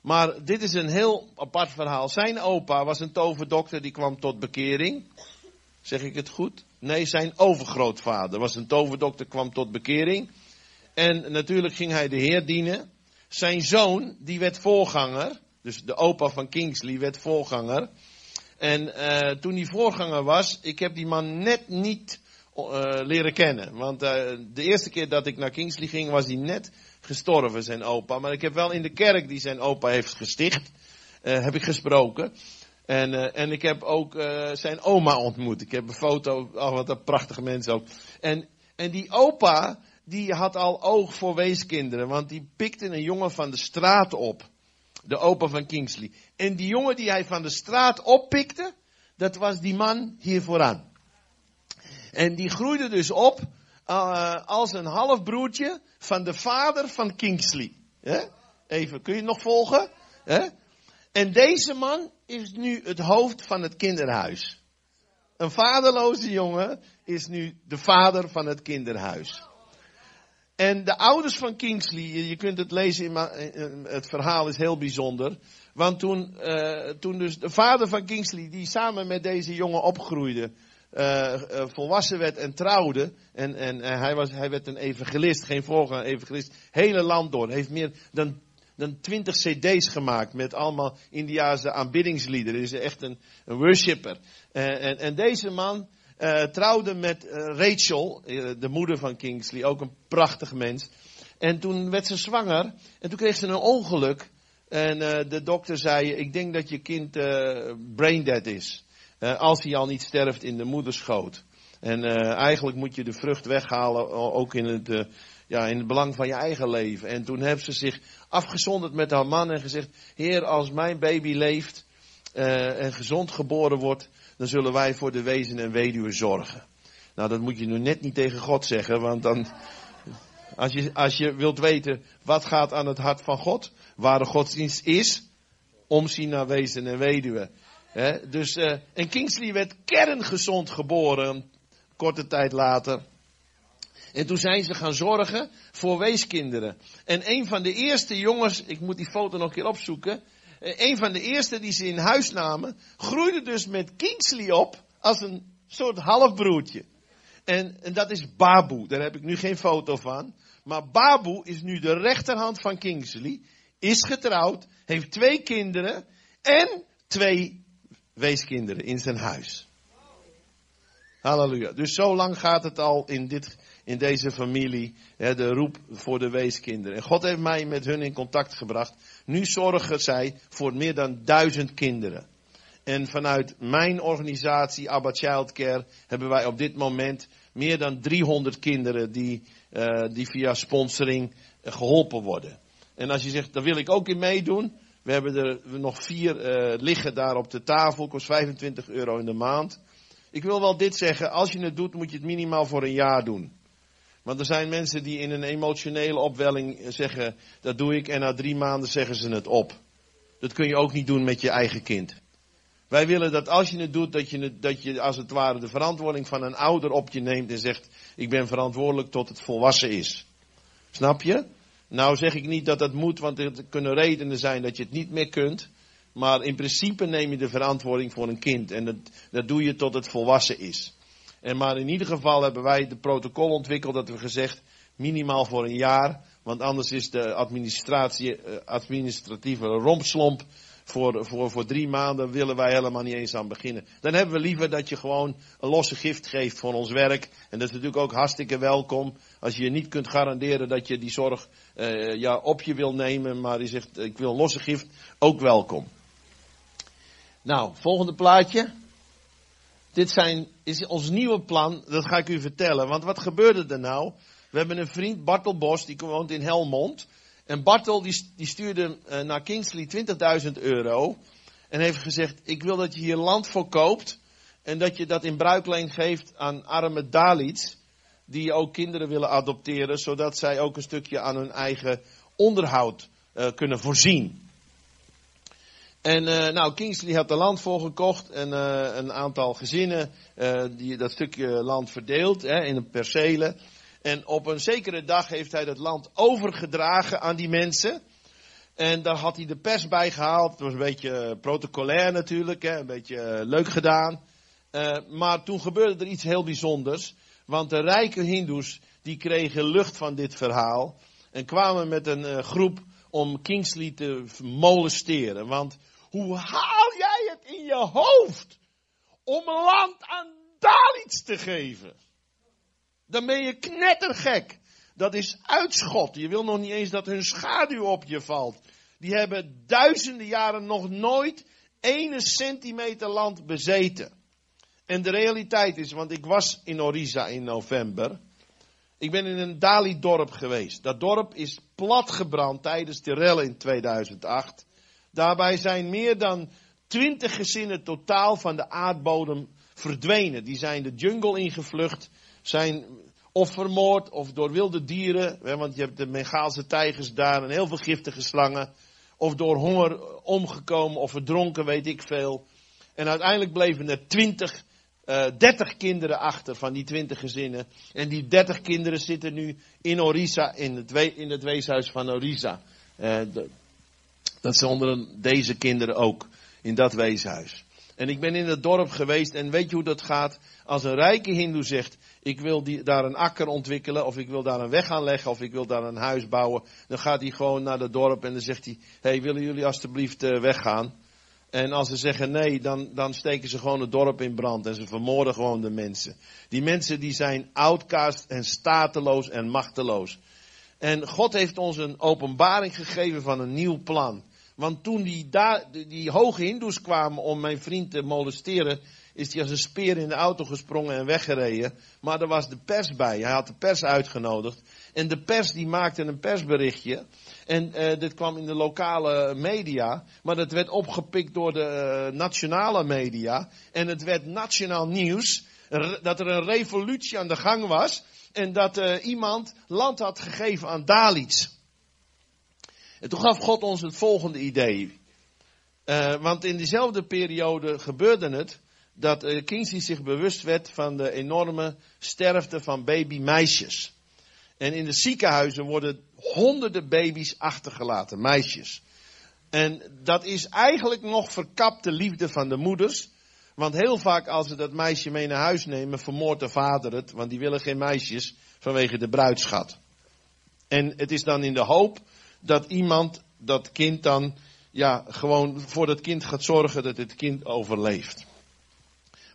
B: Maar dit is een heel apart verhaal. Zijn opa was een toverdokter die kwam tot bekering. Zeg ik het goed? Nee, zijn overgrootvader was een toverdokter, kwam tot bekering. En natuurlijk ging hij de Heer dienen. Zijn zoon, die werd voorganger. Dus de opa van Kingsley werd voorganger. En uh, toen hij voorganger was, ik heb die man net niet leren kennen. Want uh, de eerste keer dat ik naar Kingsley ging, was hij net gestorven, zijn opa. Maar ik heb wel in de kerk die zijn opa heeft gesticht, uh, heb ik gesproken. En, en ik heb ook zijn oma ontmoet. Ik heb een foto, oh wat een prachtige mens ook. En, en die opa, die had al oog voor weeskinderen, want die pikte een jongen van de straat op. De opa van Kingsley. En die jongen die hij van de straat oppikte, dat was die man hier vooraan. En die groeide dus op uh, als een halfbroertje van de vader van Kingsley. Even, kun je het nog volgen? En deze man is nu het hoofd van het kinderhuis. Een vaderloze jongen is nu de vader van het kinderhuis. En de ouders van Kingsley, je kunt het lezen, in het verhaal is heel bijzonder. Want toen, uh, toen dus de vader van Kingsley, die samen met deze jongen opgroeide, uh, uh, volwassen werd en trouwde. En, en uh, hij, was, hij werd een evangelist, geen voorganger evangelist. Hele land door. Heeft meer dan, dan 20 cd's gemaakt met allemaal Indiaanse aanbiddingsliederen. Is echt een, een worshipper. en, en deze man trouwde met Rachel, de moeder van Kingsley, ook een prachtig mens. En toen werd ze zwanger en toen kreeg ze een ongeluk. En de dokter zei, ik denk dat je kind brain dead is. Uh, als hij al niet sterft in de moederschoot. En uh, eigenlijk moet je de vrucht weghalen, ook in het, uh, ja, in het belang van je eigen leven. En toen heeft ze zich afgezonderd met haar man en gezegd: Heer, als mijn baby leeft en gezond geboren wordt, dan zullen wij voor de wezen en weduwe zorgen. Nou, dat moet je nu net niet tegen God zeggen, want dan. Als je, als je wilt weten wat gaat aan het hart van God, waar de godsdienst is, omzien naar wezen en weduwe. Dus, uh, en Kingsley werd kerngezond geboren, korte tijd later. En toen zijn ze gaan zorgen voor weeskinderen. En een van de eerste jongens, ik moet die foto nog een keer opzoeken. Eh, een van de eerste die ze in huis namen, groeide dus met Kingsley op als een soort halfbroertje. En, en dat is Babu, daar heb ik nu geen foto van. Maar Babu is nu de rechterhand van Kingsley, is getrouwd, heeft twee kinderen en twee weeskinderen in zijn huis. Halleluja. Dus zo lang gaat het al in, dit, in deze familie, hè, de roep voor de weeskinderen. En God heeft mij met hun in contact gebracht. Nu zorgen zij voor meer dan duizend kinderen. En vanuit mijn organisatie, Abba Childcare, hebben wij op dit moment meer dan 300 kinderen die, uh, die via sponsoring geholpen worden. En als je zegt, daar wil ik ook in meedoen, we hebben er nog vier uh, liggen daar op de tafel. Kost 25 euro in de maand. Ik wil wel dit zeggen. Als je het doet, moet je het minimaal voor een jaar doen. Want er zijn mensen die in een emotionele opwelling zeggen, dat doe ik. En na drie maanden zeggen ze het op. Dat kun je ook niet doen met je eigen kind. Wij willen dat als je het doet, dat je, dat je als het ware de verantwoording van een ouder op je neemt en zegt, ik ben verantwoordelijk tot het volwassen is. Snap je? Nou zeg ik niet dat dat moet, want er kunnen redenen zijn dat je het niet meer kunt. Maar in principe neem je de verantwoording voor een kind. En dat, dat doe je tot het volwassen is. En maar in ieder geval hebben wij de protocol ontwikkeld dat we gezegd minimaal voor een jaar. Want anders is de administratie, eh, administratieve rompslomp voor, voor, voor drie maanden willen wij helemaal niet eens aan beginnen. Dan hebben we liever dat je gewoon een losse gift geeft voor ons werk. En dat is natuurlijk ook hartstikke welkom. Als je niet kunt garanderen dat je die zorg uh, ja, op je wil nemen, maar je zegt ik wil losse gift, ook welkom. Nou, volgende plaatje. Dit zijn, is ons nieuwe plan, dat ga ik u vertellen. Want wat gebeurde er nou? We hebben een vriend, Bartel Bos, die woont in Helmond. En Bartel die, die stuurde uh, naar Kingsley 20.000 euro. En heeft gezegd, ik wil dat je hier land verkoopt. En dat je dat in bruikleen geeft aan arme Dalits. Die ook kinderen willen adopteren. Zodat zij ook een stukje aan hun eigen onderhoud uh, kunnen voorzien. En uh, nou, Kingsley had er land voor gekocht en uh, een aantal gezinnen die dat stukje land verdeeld hè, in een percelen. En op een zekere dag heeft hij dat land overgedragen aan die mensen. En daar had hij de pers bij gehaald. Het was een beetje protocolair natuurlijk, hè, een beetje leuk gedaan. maar toen gebeurde er iets heel bijzonders. Want de rijke hindoes die kregen lucht van dit verhaal. En kwamen met een groep om Kingsley te molesteren. Want hoe haal jij het in je hoofd om land aan Dalits te geven? Dan ben je knettergek. Dat is uitschot. Je wil nog niet eens dat hun schaduw op je valt. Die hebben duizenden jaren nog nooit ene centimeter land bezeten. En de realiteit is, want ik was in Orisa in november. Ik ben in een Dali-dorp geweest. Dat dorp is platgebrand tijdens de rellen in 2008. Daarbij zijn meer dan twintig gezinnen totaal van de aardbodem verdwenen. Die zijn de jungle ingevlucht, zijn of vermoord of door wilde dieren, want je hebt de Bengaalse tijgers daar en heel veel giftige slangen, of door honger omgekomen of verdronken, weet ik veel. En uiteindelijk bleven er twintig, dertig kinderen achter van die twintig gezinnen. En die dertig kinderen zitten nu in Orisa, in het, weeshuis van Orisa. Uh, dat zijn onder deze kinderen ook in dat weeshuis. En ik ben in het dorp geweest en weet je hoe dat gaat? Als een rijke hindoe zegt, ik wil daar een akker ontwikkelen, of ik wil daar een weg aanleggen, of ik wil daar een huis bouwen. Dan gaat hij gewoon naar het dorp en dan zegt hij, hey, willen jullie alstublieft uh, weggaan? En als ze zeggen nee, dan, dan steken ze gewoon het dorp in brand en ze vermoorden gewoon de mensen. Die mensen die zijn outcast en stateloos en machteloos. En God heeft ons een openbaring gegeven van een nieuw plan. Want toen die, die hoge hindoes kwamen om mijn vriend te molesteren, is hij als een speer in de auto gesprongen en weggereden. Maar er was de pers bij. Hij had de pers uitgenodigd. En de pers die maakte een persberichtje. En uh, dit kwam in de lokale media. Maar dat werd opgepikt door de uh, nationale media. En het werd nationaal nieuws. Dat er een revolutie aan de gang was. En dat uh, iemand land had gegeven aan Dalits. En toen gaf God ons het volgende idee. want in diezelfde periode gebeurde het dat Kingsley zich bewust werd van de enorme sterfte van babymeisjes. En in de ziekenhuizen worden honderden baby's achtergelaten, meisjes. En dat is eigenlijk nog verkapte liefde van de moeders. Want heel vaak als ze dat meisje mee naar huis nemen, vermoordt de vader het. Want die willen geen meisjes vanwege de bruidschat. En het is dan in de hoop dat iemand dat kind dan, ja, gewoon voor dat kind gaat zorgen dat het kind overleeft.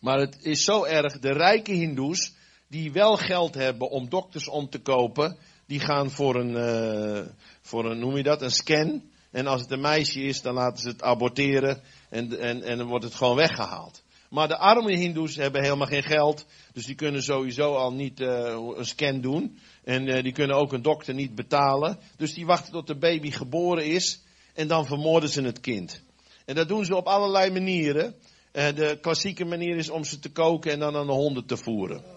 B: Maar het is zo erg, de rijke hindoes, die wel geld hebben om dokters om te kopen, die gaan voor een, uh, voor een, noem je dat, een scan. En als het een meisje is, dan laten ze het aborteren en, en, en dan wordt het gewoon weggehaald. Maar de arme hindoes hebben helemaal geen geld, dus die kunnen sowieso al niet uh, een scan doen. En uh, die kunnen ook een dokter niet betalen. Dus die wachten tot de baby geboren is en dan vermoorden ze het kind. En dat doen ze op allerlei manieren. De klassieke manier is om ze te koken en dan aan de honden te voeren.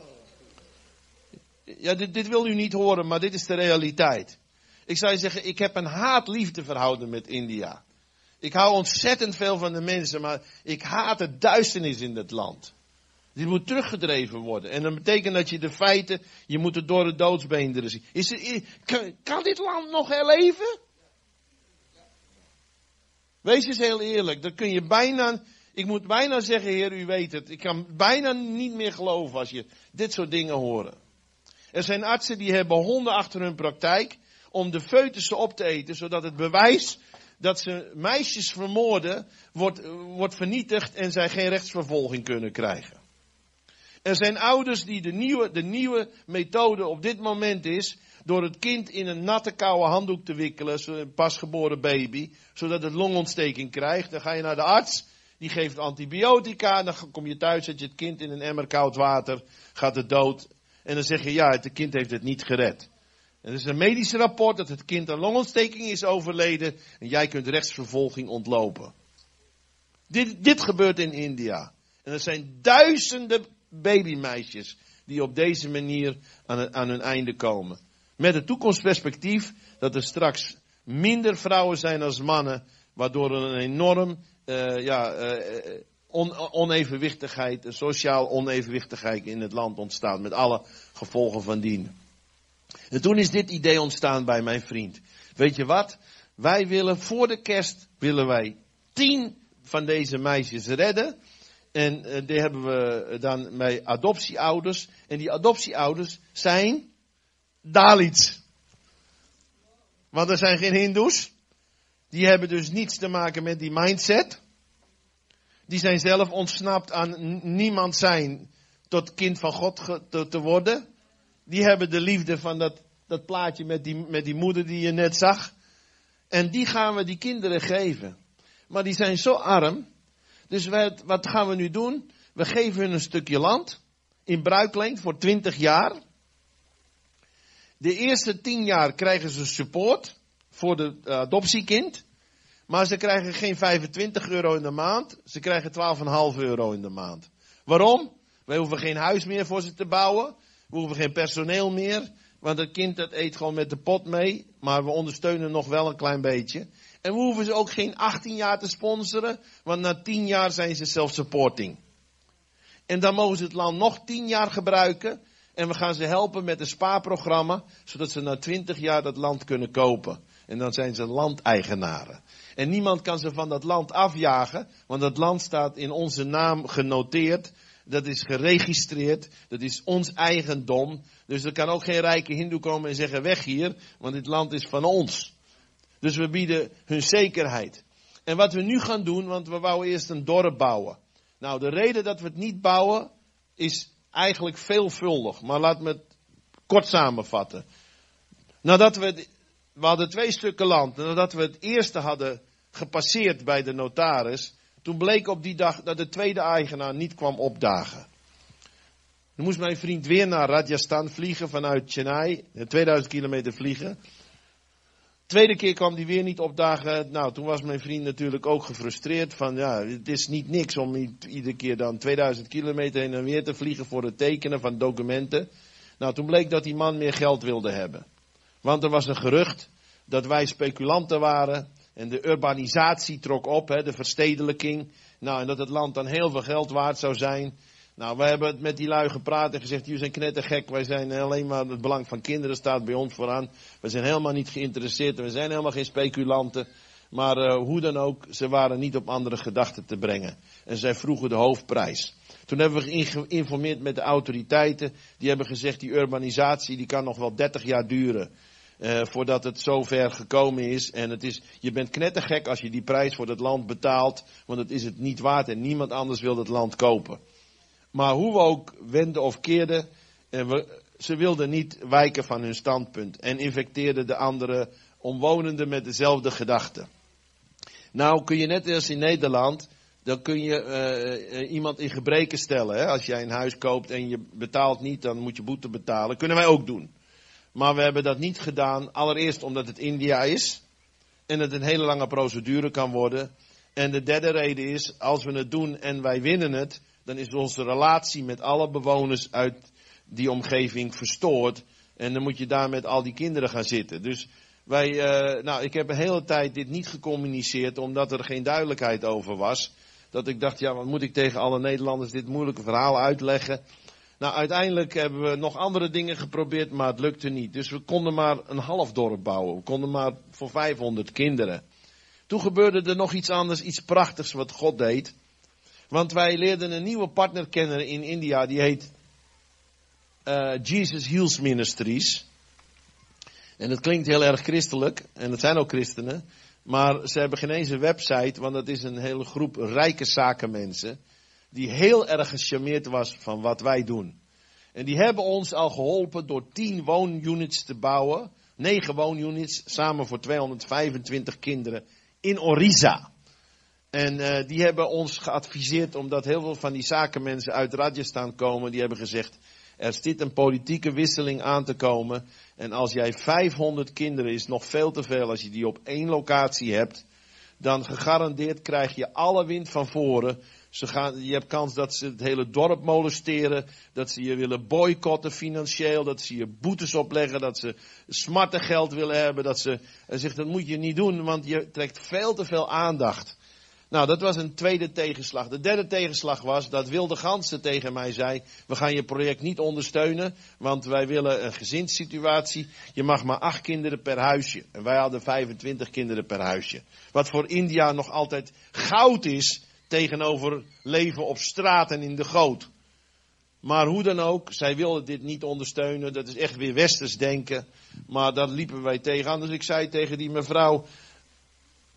B: Ja, dit, dit wil u niet horen, maar dit is de realiteit. Ik zou je zeggen, ik heb een haat-liefde met India. Ik hou ontzettend veel van de mensen, maar ik haat de duisternis in het land. Die moet teruggedreven worden. En dat betekent dat je de feiten, je moet het door de doodsbeenderen zien. Is kan, dit land nog herleven? Wees eens heel eerlijk, dan kun je bijna, ik moet bijna zeggen, Heer, u weet het. Ik kan bijna niet meer geloven als je dit soort dingen hoort. Er zijn artsen die hebben honden achter hun praktijk om de foetussen op te eten, zodat het bewijs dat ze meisjes vermoorden wordt, wordt vernietigd en zij geen rechtsvervolging kunnen krijgen. Er zijn ouders die de nieuwe, de nieuwe methode op dit moment is door het kind in een natte koude handdoek te wikkelen, een pasgeboren baby, zodat het longontsteking krijgt. Dan ga je naar de arts die geeft antibiotica. Dan kom je thuis, zet je het kind in een emmer koud water, gaat het dood. En dan zeg je, ja, het kind heeft het niet gered. En er is een medisch rapport dat het kind aan longontsteking is overleden. En jij kunt rechtsvervolging ontlopen. Dit, dit gebeurt in India. En er zijn duizenden babymeisjes die op deze manier aan, aan hun einde komen. Met het toekomstperspectief dat er straks minder vrouwen zijn als mannen, waardoor er een enorm uh, ja, uh, on, onevenwichtigheid, een sociaal onevenwichtigheid in het land ontstaat. Met alle gevolgen van dien. En toen is dit idee ontstaan bij mijn vriend. Weet je wat? Wij willen voor de kerst, willen wij tien van deze meisjes redden. En uh, die hebben we dan bij adoptieouders. En die adoptieouders zijn Dalits. Want er zijn geen Hindoes. Die hebben dus niets te maken met die mindset. Die zijn zelf ontsnapt aan niemand zijn tot kind van God te, worden. Die hebben de liefde van dat, dat plaatje met die, met die moeder die je net zag. En die gaan we die kinderen geven. Maar die zijn zo arm. Dus wat gaan we nu doen? We geven hun een stukje land. In bruikleen voor 20 jaar. De eerste 10 jaar krijgen ze support voor de adoptiekind. Maar ze krijgen geen 25 euro in de maand. Ze krijgen 12,5 euro in de maand. Waarom? Wij hoeven geen huis meer voor ze te bouwen. We hoeven geen personeel meer. Want het kind dat eet gewoon met de pot mee. Maar we ondersteunen nog wel een klein beetje. En we hoeven ze ook geen 18 jaar te sponsoren. Want na 10 jaar zijn ze self-supporting. En dan mogen ze het land nog 10 jaar gebruiken. En we gaan ze helpen met een spaarprogramma. Zodat ze na 20 jaar dat land kunnen kopen. En dan zijn ze landeigenaren. En niemand kan ze van dat land afjagen, want dat land staat in onze naam genoteerd. Dat is geregistreerd, dat is ons eigendom. Dus er kan ook geen rijke hindoe komen en zeggen weg hier, want dit land is van ons. Dus we bieden hun zekerheid. En wat we nu gaan doen, want we wouden eerst een dorp bouwen. Nou, de reden dat we het niet bouwen is eigenlijk veelvuldig. Maar laat me het kort samenvatten. Nadat we, we hadden twee stukken land. Nadat we het eerste hadden gepasseerd bij de notaris. Toen bleek op die dag dat de tweede eigenaar niet kwam opdagen. Toen moest mijn vriend weer naar Rajasthan vliegen vanuit Chennai. 2000 kilometer vliegen. Tweede keer kwam hij weer niet opdagen. Nou, toen was mijn vriend natuurlijk ook gefrustreerd van ja, het is niet niks om iedere keer dan 2000 kilometer heen en weer te vliegen voor het tekenen van documenten. Nou, toen bleek dat die man meer geld wilde hebben. Want er was een gerucht dat wij speculanten waren en de urbanisatie trok op, hè, de verstedelijking. Nou, en dat het land dan heel veel geld waard zou zijn. Nou, we hebben het met die lui gepraat en gezegd, jullie zijn knettergek. Wij zijn alleen maar, het belang van kinderen staat bij ons vooraan. We zijn helemaal niet geïnteresseerd en we zijn helemaal geen speculanten. Maar uh, hoe dan ook, ze waren niet op andere gedachten te brengen. En zij vroegen de hoofdprijs. Toen hebben we geïnformeerd met de autoriteiten. Die hebben gezegd, die urbanisatie die kan nog wel 30 jaar duren. Uh, voordat het zover gekomen is. En het is, je bent knettergek als je die prijs voor het land betaalt. Want het is het niet waard en niemand anders wil het land kopen. Maar hoe we ook wenden of keerden, ze wilden niet wijken van hun standpunt en infecteerden de andere omwonenden met dezelfde gedachten. Nou kun je net als in Nederland, dan kun je uh, iemand in gebreken stellen. Hè? Als jij een huis koopt en je betaalt niet, dan moet je boete betalen. Kunnen wij ook doen. Maar we hebben dat niet gedaan. Allereerst omdat het India is. En het een hele lange procedure kan worden. En de derde reden is, als we het doen en wij winnen het, dan is onze relatie met alle bewoners uit die omgeving verstoord. En dan moet je daar met al die kinderen gaan zitten. Dus wij, uh, nou, ik heb een hele tijd dit niet gecommuniceerd, omdat er geen duidelijkheid over was. Dat ik dacht, ja, wat moet ik tegen alle Nederlanders dit moeilijke verhaal uitleggen? Nou, uiteindelijk hebben we nog andere dingen geprobeerd, maar het lukte niet. Dus we konden maar een half dorp bouwen. We konden maar voor 500 kinderen. Toen gebeurde er nog iets anders, iets prachtigs wat God deed. Want wij leerden een nieuwe partner kennen in India, die heet uh, Jesus Heals Ministries. En dat klinkt heel erg christelijk, en dat zijn ook christenen. Maar ze hebben geen eens een website, want dat is een hele groep rijke zakenmensen. Die heel erg gecharmeerd was van wat wij doen. En die hebben ons al geholpen door tien woonunits te bouwen. Negen woonunits, samen voor 225 kinderen in Orissa. En uh, die hebben ons geadviseerd, omdat heel veel van die zakenmensen uit Rajasthan komen, die hebben gezegd, er zit een politieke wisseling aan te komen. En als jij 500 kinderen is nog veel te veel als je die op één locatie hebt, dan gegarandeerd krijg je alle wind van voren. Ze gaan, je hebt kans dat ze het hele dorp molesteren, dat ze je willen boycotten financieel, dat ze je boetes opleggen, dat ze smartengeld willen hebben, dat ze, en zegt dat moet je niet doen, want je trekt veel te veel aandacht. Nou, dat was een tweede tegenslag. De derde tegenslag was dat Wilde Gansen tegen mij zei: We gaan je project niet ondersteunen, want wij willen een gezinssituatie. Je mag maar acht kinderen per huisje. En wij hadden 25 kinderen per huisje. Wat voor India nog altijd goud is tegenover leven op straat en in de goot. Maar hoe dan ook, zij wilden dit niet ondersteunen. Dat is echt weer westers denken. Maar daar liepen wij tegenaan. Dus ik zei tegen die mevrouw: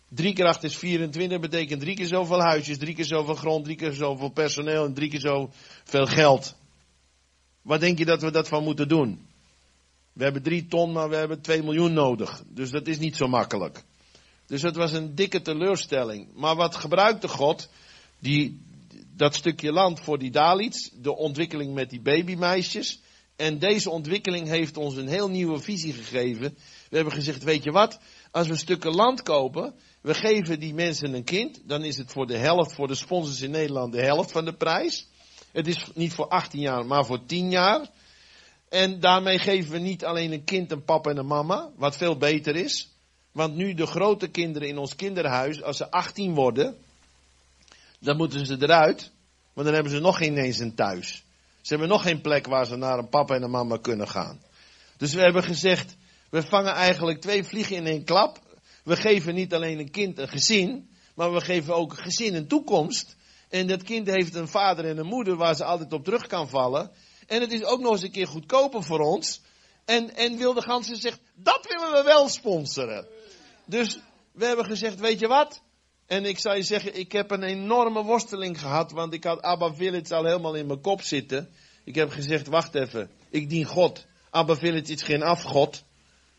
B: Drie keer acht is 24, betekent drie keer zoveel huisjes, drie keer zoveel grond, drie keer zoveel personeel en drie keer zoveel geld. Wat denk je dat we dat van moeten doen? We hebben drie ton, maar we hebben twee miljoen nodig. Dus dat is niet zo makkelijk. Dus het was een dikke teleurstelling. Maar wat gebruikte God? Die, dat stukje land voor die Dalits, de ontwikkeling met die babymeisjes. En deze ontwikkeling heeft ons een heel nieuwe visie gegeven. We hebben gezegd, weet je wat? Als we stukken land kopen, we geven die mensen een kind, dan is het voor de helft, voor de sponsors in Nederland, de helft van de prijs. Het is niet voor 18 jaar, maar voor 10 jaar. En daarmee geven we niet alleen een kind, een papa en een mama, wat veel beter is. Want nu de grote kinderen in ons kinderhuis, als ze 18 worden, dan moeten ze eruit. Want dan hebben ze nog geen eens een thuis. Ze hebben nog geen plek waar ze naar een papa en een mama kunnen gaan. Dus we hebben gezegd, we vangen eigenlijk twee vliegen in één klap. We geven niet alleen een kind een gezin, maar we geven ook een gezin een toekomst. En dat kind heeft een vader en een moeder waar ze altijd op terug kan vallen. En het is ook nog eens een keer goedkoper voor ons. En, en Wilde Gansen zegt, dat willen we wel sponsoren. Dus we hebben gezegd, weet je wat? En ik zou je zeggen, ik heb een enorme worsteling gehad, want ik had Abba Village al helemaal in mijn kop zitten. Ik heb gezegd, wacht even, ik dien God. Abba Village is geen afgod.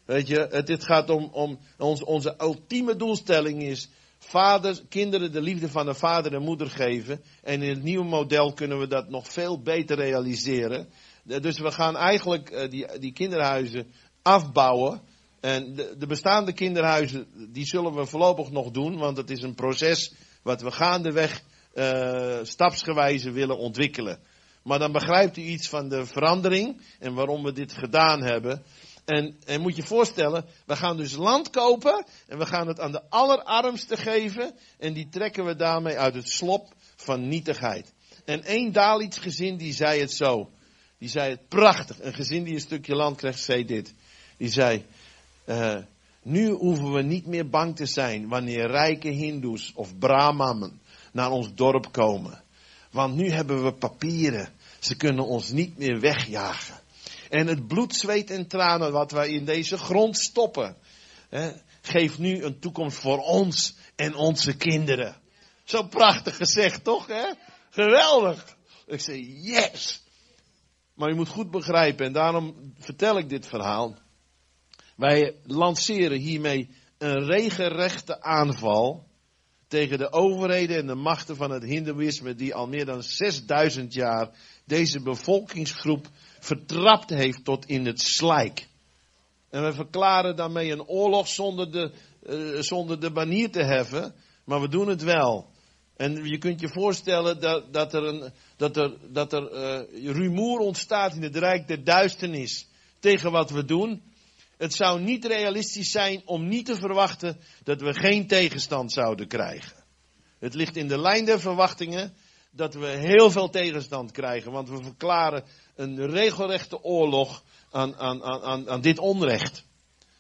B: Weet je, het, dit gaat om, om ons, onze ultieme doelstelling is, vaders, kinderen de liefde van een vader en moeder geven. En in het nieuwe model kunnen we dat nog veel beter realiseren. Dus we gaan eigenlijk uh, die, die kinderhuizen afbouwen. En de, de, bestaande kinderhuizen, die zullen we voorlopig nog doen, want het is een proces wat we gaandeweg uh, stapsgewijze willen ontwikkelen. Maar dan begrijpt u iets van de verandering en waarom we dit gedaan hebben. En, en moet je voorstellen, we gaan dus land kopen en we gaan het aan de allerarmsten geven en die trekken we daarmee uit het slop van nietigheid. En één Dalits gezin die zei het zo. Die zei het prachtig. Een gezin die een stukje land krijgt, zei dit. Die zei, uh, nu hoeven we niet meer bang te zijn wanneer rijke hindoes of brahmanen naar ons dorp komen. Want nu hebben we papieren. Ze kunnen ons niet meer wegjagen. En het bloed, zweet en tranen wat wij in deze grond stoppen, hè, geeft nu een toekomst voor ons en onze kinderen. Zo prachtig gezegd, toch? Hè? Geweldig. Ik zeg, yes. Maar je moet goed begrijpen, en daarom vertel ik dit verhaal. Wij lanceren hiermee een regenrechte aanval tegen de overheden en de machten van het Hindoeïsme die al meer dan 6000 jaar deze bevolkingsgroep vertrapt heeft tot in het slijk. En we verklaren daarmee een oorlog zonder de, uh, zonder de banier te heffen, maar we doen het wel. En je kunt je voorstellen dat, dat er, een, dat er, dat er uh, rumoer ontstaat in het rijk der duisternis tegen wat we doen. Het zou niet realistisch zijn om niet te verwachten dat we geen tegenstand zouden krijgen. Het ligt in de lijn der verwachtingen dat we heel veel tegenstand krijgen, want we verklaren een regelrechte oorlog aan, aan, aan, aan dit onrecht.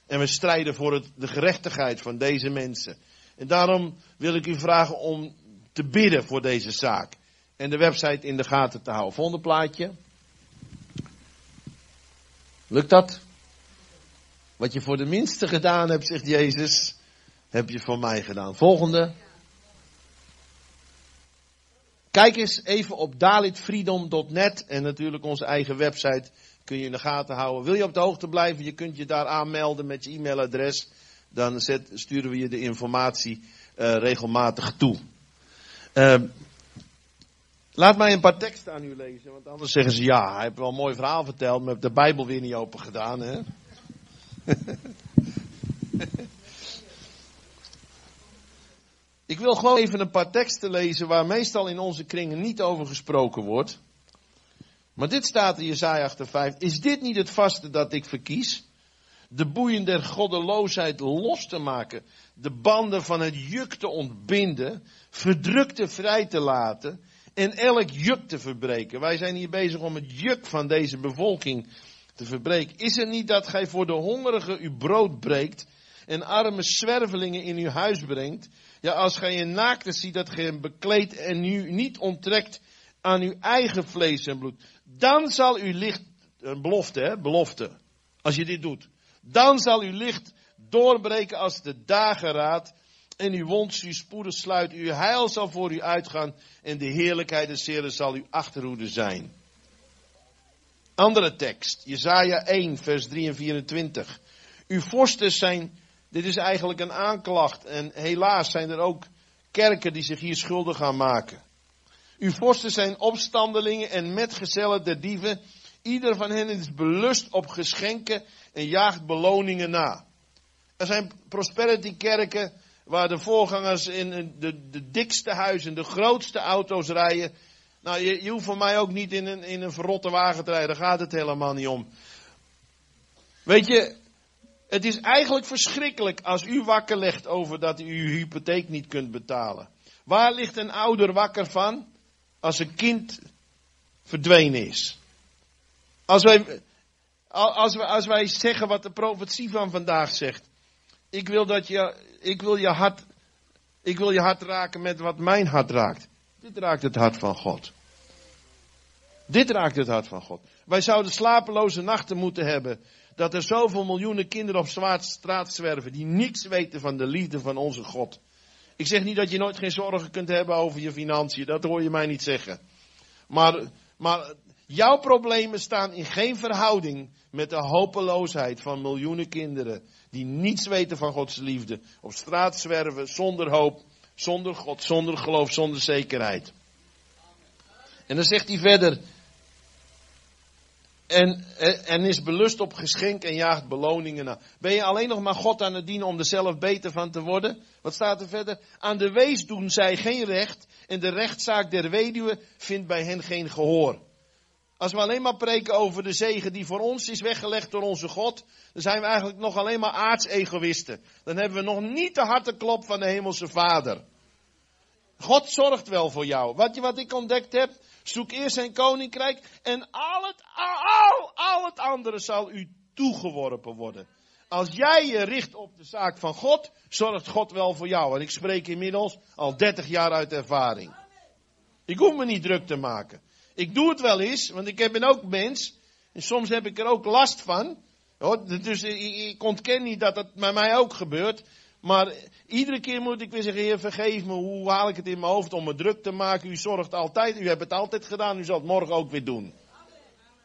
B: En we strijden voor de gerechtigheid van deze mensen. En daarom wil ik u vragen om te bidden voor deze zaak. En de website in de gaten te houden. Volgende plaatje. Lukt dat? Wat je voor de minste gedaan hebt, zegt Jezus, heb je voor mij gedaan. Volgende. Kijk eens even op dalitfreedom.net en natuurlijk onze eigen website kun je in de gaten houden. Wil je op de hoogte blijven, je kunt je daar aanmelden met je e-mailadres. Dan sturen we je de informatie uh, regelmatig toe. Uh, laat mij een paar teksten aan u lezen, want anders zeggen ze ja, hij heeft wel een mooi verhaal verteld, maar heeft de Bijbel weer niet open gedaan. Hè? Ik wil gewoon even een paar teksten lezen waar meestal in onze kringen niet over gesproken wordt. Maar dit staat in Jesaja 85. Is dit niet het vaste dat ik verkies? De boeien der goddeloosheid los te maken. De banden van het juk te ontbinden. Verdrukte vrij te laten. En elk juk te verbreken. Wij zijn hier bezig om het juk van deze bevolking te verbreken. Is het niet dat gij voor de hongerige uw brood breekt. En arme zwervelingen in uw huis brengt. Ja, als gij een naakte ziet dat gij hem bekleedt en u niet onttrekt aan uw eigen vlees en bloed. Dan zal uw licht, een belofte hè, belofte. Als je dit doet. Dan zal uw licht doorbreken als de dageraad. En uw wond u spoedig sluit. Uw heil zal voor u uitgaan. En de heerlijkheid des Heren zal uw achterhoede zijn. Andere tekst. Jezaja 1 vers 3 en 24. Uw vorsten zijn dit is eigenlijk een aanklacht. En helaas zijn er ook kerken die zich hier schuldig gaan maken. Uw vorsten zijn opstandelingen en metgezellen der dieven. Ieder van hen is belust op geschenken en jaagt beloningen na. Er zijn prosperity kerken waar de voorgangers in de, de dikste huizen, de grootste auto's rijden. Nou, je, je hoeft voor mij ook niet in een, in een verrotte wagen te rijden, daar gaat het helemaal niet om. Weet je, het is eigenlijk verschrikkelijk als u wakker legt over dat u uw hypotheek niet kunt betalen. Waar ligt een ouder wakker van als een kind verdwenen is? Als wij, als wij, als wij zeggen wat de profetie van vandaag zegt. ik wil dat je, ik wil je hart, ik wil je hart raken met wat mijn hart raakt. Dit raakt het hart van God. Dit raakt het hart van God. Wij zouden slapeloze nachten moeten hebben. Dat er zoveel miljoenen kinderen op straat zwerven. Die niks weten van de liefde van onze God. Ik zeg niet dat je nooit geen zorgen kunt hebben over je financiën. Dat hoor je mij niet zeggen. Maar, maar jouw problemen staan in geen verhouding met de hopeloosheid van miljoenen kinderen. Die niets weten van Gods liefde. Op straat zwerven zonder hoop, zonder God, zonder geloof, zonder zekerheid. En dan zegt hij verder. En, en is belust op geschenk en jaagt beloningen na. Ben je alleen nog maar God aan het dienen om er zelf beter van te worden? Wat staat er verder? Aan de wees doen zij geen recht en de rechtszaak der weduwe vindt bij hen geen gehoor. Als we alleen maar preken over de zegen die voor ons is weggelegd door onze God, dan zijn we eigenlijk nog alleen maar aardsegoïsten. Dan hebben we nog niet de harteklop van de Hemelse Vader. God zorgt wel voor jou. Wat, wat ik ontdekt heb, zoek eerst zijn koninkrijk en al het, al, al het andere zal u toegeworpen worden. Als jij je richt op de zaak van God, zorgt God wel voor jou. En ik spreek inmiddels al 30 jaar uit ervaring. Ik hoef me niet druk te maken. Ik doe het wel eens, want ik ben ook mens. En soms heb ik er ook last van. Dus ik ontken niet dat dat bij mij ook gebeurt. Maar iedere keer moet ik weer zeggen, Heer, vergeef me, hoe haal ik het in mijn hoofd om me druk te maken? U zorgt altijd, u hebt het altijd gedaan, u zal het morgen ook weer doen.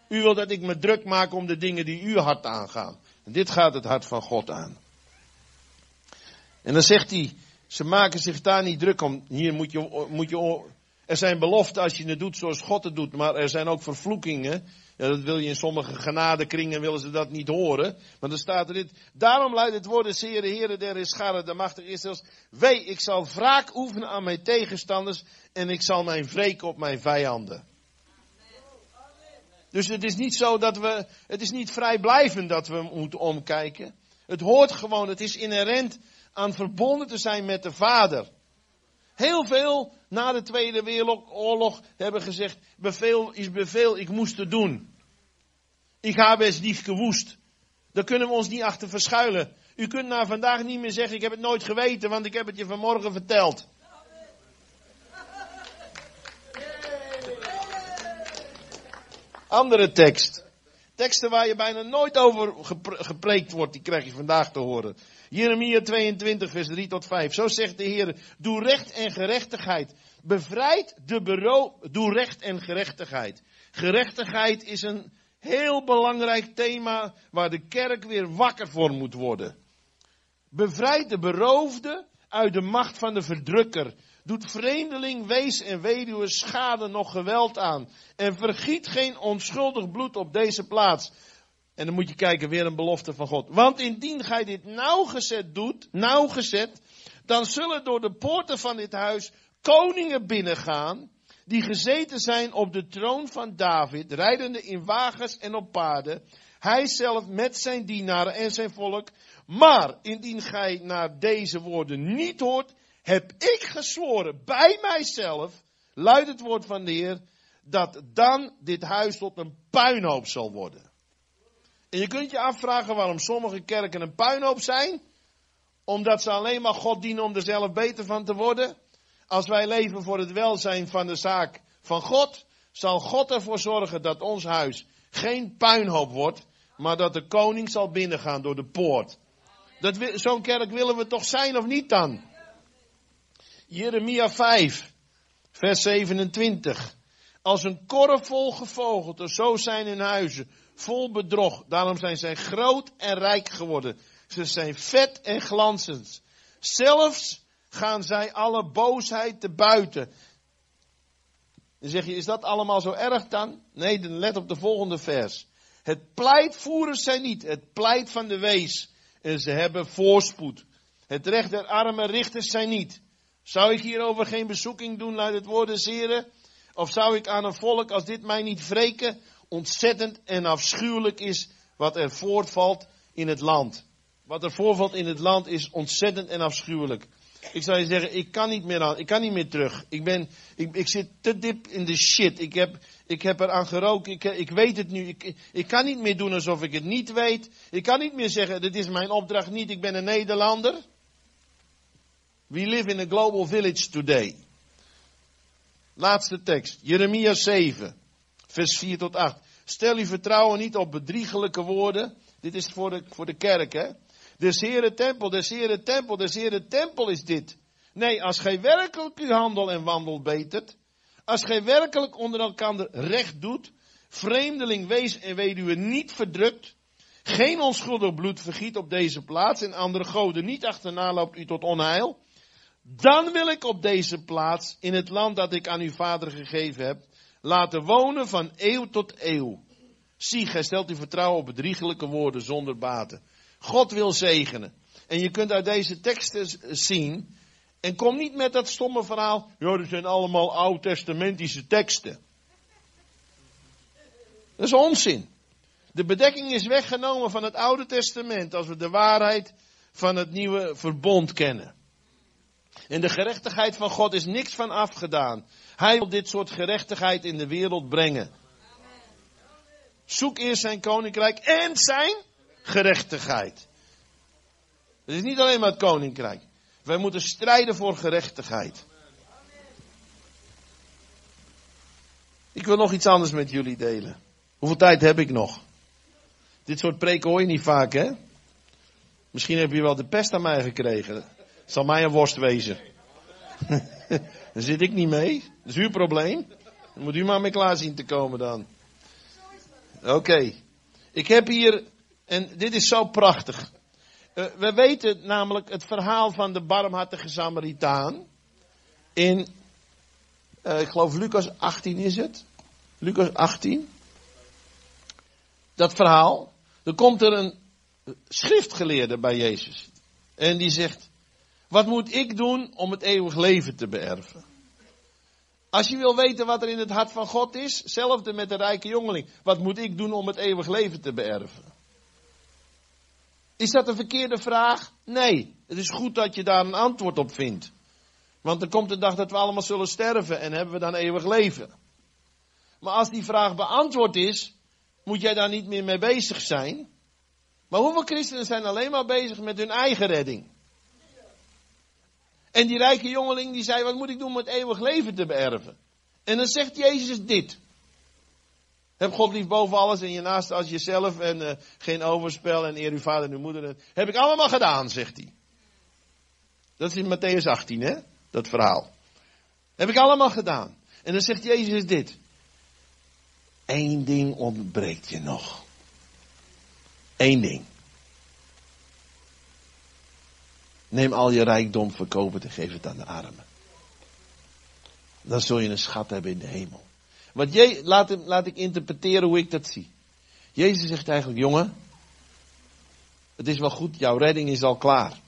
B: U wilt dat ik me druk maak om de dingen die uw hart aangaan. En dit gaat het hart van God aan. En dan zegt hij, ze maken zich daar niet druk om. Hier moet je, moet je, er zijn beloften als je het doet zoals God het doet, maar er zijn ook vervloekingen. Ja, dat wil je in sommige genadekringen, willen ze dat niet horen. Maar dan staat er dit. Daarom luidt het woord des Heere, Heere der scharen, de machtige Israëls. Wee, ik zal wraak oefenen aan mijn tegenstanders en ik zal mijn wreken op mijn vijanden. Dus het is niet zo dat we, het is niet vrijblijvend dat we moeten omkijken. Het hoort gewoon, het is inherent aan verbonden te zijn met de Vader. Heel veel na de Tweede Wereldoorlog hebben gezegd, bevel is bevel, ik moest het doen. Ik heb es niet gewoest. Daar kunnen we ons niet achter verschuilen. U kunt na vandaag niet meer zeggen, ik heb het nooit geweten, want ik heb het je vanmorgen verteld. Andere tekst. Teksten waar je bijna nooit over gepreekt wordt, die krijg je vandaag te horen. Jeremia 22, vers 3 tot 5. Zo zegt de Heer, doe recht en gerechtigheid. Bevrijd de bureau, doe recht en gerechtigheid. Gerechtigheid is een heel belangrijk thema waar de kerk weer wakker voor moet worden. Bevrijd de beroofde uit de macht van de verdrukker. Doet vreemdeling, wees en weduwe schade nog geweld aan. En vergiet geen onschuldig bloed op deze plaats. En dan moet je kijken, weer een belofte van God. Want indien gij dit nauwgezet doet, nauwgezet, dan zullen door de poorten van dit huis koningen binnengaan, die gezeten zijn op de troon van David, rijdende in wagens en op paarden, hij zelf met zijn dienaren en zijn volk. Maar indien gij naar deze woorden niet hoort, heb ik gezworen bij mijzelf, luidt het woord van de Heer, dat dan dit huis tot een puinhoop zal worden. En je kunt je afvragen waarom sommige kerken een puinhoop zijn. Omdat ze alleen maar God dienen om er zelf beter van te worden. Als wij leven voor het welzijn van de zaak van God, zal God ervoor zorgen dat ons huis geen puinhoop wordt, maar dat de koning zal binnengaan door de poort. Zo'n kerk willen we toch zijn of niet dan? Jeremia 5, vers 27. Als een korf vol gevogelte, zo zijn hun huizen vol bedrog. Daarom zijn zij groot en rijk geworden. Ze zijn vet en glanzend. Zelfs gaan zij alle boosheid te buiten. Dan zeg je, is dat allemaal zo erg dan? Nee, dan let op de volgende vers. Het pleitvoerers zijn niet, het pleit van de wees. En ze hebben voorspoed. Het recht der arme richters zijn niet. Zou ik hierover geen bezoeking doen uit het woord des Heren? Of zou ik aan een volk als dit mij niet wreken? Ontzettend en afschuwelijk is wat er voortvalt in het land. Wat er voorvalt in het land is ontzettend en afschuwelijk. Ik zou je zeggen, ik kan niet meer aan, ik kan niet meer terug. Ik ben, ik, ik zit te diep in de shit. Ik heb, ik heb eraan gerookt. Ik, ik weet het nu. Ik, ik kan niet meer doen alsof ik het niet weet. Ik kan niet meer zeggen, dit is mijn opdracht niet. Ik ben een Nederlander. We live in a global village today. Laatste tekst. Jeremia 7, vers 4 tot 8. Stel uw vertrouwen niet op bedriegelijke woorden. Dit is voor de, voor de kerk, hè. Des Heere tempel, des Heere tempel, des Heere tempel is dit. Nee, als gij werkelijk uw handel en wandel betert, als gij werkelijk onder elkaar recht doet, vreemdeling, wees en weduwe niet verdrukt, geen onschuldig bloed vergiet op deze plaats en andere goden niet achterna loopt u tot onheil, dan wil ik op deze plaats, in het land dat ik aan uw vader gegeven heb, laten wonen van eeuw tot eeuw. Zie, gij stelt uw vertrouwen op bedriegelijke woorden zonder baten. God wil zegenen. En je kunt uit deze teksten zien, en kom niet met dat stomme verhaal, ja, dat zijn allemaal oud-testamentische teksten. Dat is onzin. De bedekking is weggenomen van het Oude Testament als we de waarheid van het nieuwe verbond kennen. En de gerechtigheid van God is niks van afgedaan. Hij wil dit soort gerechtigheid in de wereld brengen. Zoek eerst zijn koninkrijk en zijn gerechtigheid. Het is niet alleen maar het koninkrijk. Wij moeten strijden voor gerechtigheid. Ik wil nog iets anders met jullie delen. Hoeveel tijd heb ik nog? Dit soort preken hoor je niet vaak, hè? Misschien heb je wel de pest aan mij gekregen. Het zal mij een worst wezen. Daar zit ik niet mee. Dat is uw probleem. Dan moet u maar mee klaar zien te komen dan. Oké. Ik heb hier, en dit is zo prachtig. Uh, we weten namelijk het verhaal van de barmhartige Samaritaan. In, uh, ik geloof Lucas 18 is het. Lucas 18. Dat verhaal. Er komt er een schriftgeleerde bij Jezus. En die zegt, wat moet ik doen om het eeuwig leven te beërven? Als je wil weten wat er in het hart van God is, hetzelfde met de rijke jongeling. Wat moet ik doen om het eeuwig leven te beërven? Is dat een verkeerde vraag? Nee. Het is goed dat je daar een antwoord op vindt. Want er komt de dag dat we allemaal zullen sterven en hebben we dan eeuwig leven. Maar als die vraag beantwoord is, moet jij daar niet meer mee bezig zijn. Maar hoeveel christenen zijn alleen maar bezig met hun eigen redding? En die rijke jongeling die zei, wat moet ik doen om het eeuwig leven te beërven? En dan zegt Jezus dit. Heb God lief boven alles en je naast als jezelf en uh, geen overspel en eer uw vader en uw moeder. Heb ik allemaal gedaan, zegt hij. Dat is in Matthäus 18, hè? Dat verhaal. Heb ik allemaal gedaan. En dan zegt Jezus dit. Eén ding ontbreekt je nog. Eén ding. Neem al je rijkdom, verkoop het en geef het aan de armen. Dan zul je een schat hebben in de hemel. Want je, laat, laat ik interpreteren hoe ik dat zie. Jezus zegt eigenlijk, jongen, het is wel goed, jouw redding is al klaar.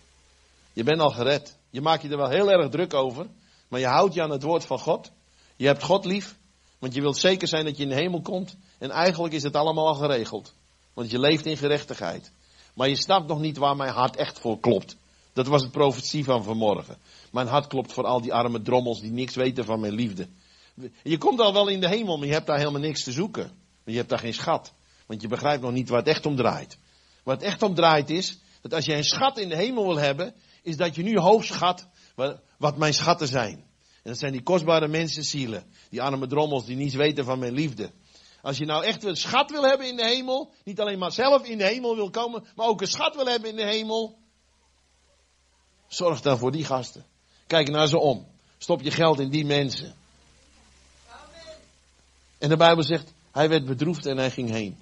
B: Je bent al gered. Je maakt je er wel heel erg druk over, maar je houdt je aan het woord van God. Je hebt God lief, want je wilt zeker zijn dat je in de hemel komt. En eigenlijk is het allemaal al geregeld. Want je leeft in gerechtigheid. Maar je snapt nog niet waar mijn hart echt voor klopt. Dat was het profetie van vanmorgen. Mijn hart klopt voor al die arme drommels die niks weten van mijn liefde. Je komt al wel in de hemel, maar je hebt daar helemaal niks te zoeken. Je hebt daar geen schat. Want je begrijpt nog niet waar het echt om draait. Waar het echt om draait is, dat als je een schat in de hemel wil hebben, is dat je nu hoog schat wat mijn schatten zijn. En dat zijn die kostbare mensenzielen. Die arme drommels die niets weten van mijn liefde. Als je nou echt een schat wil hebben in de hemel, niet alleen maar zelf in de hemel wil komen, maar ook een schat wil hebben in de hemel, Zorg dan voor die gasten. Kijk naar ze om. Stop je geld in die mensen. En de Bijbel zegt, hij werd bedroefd en hij ging heen.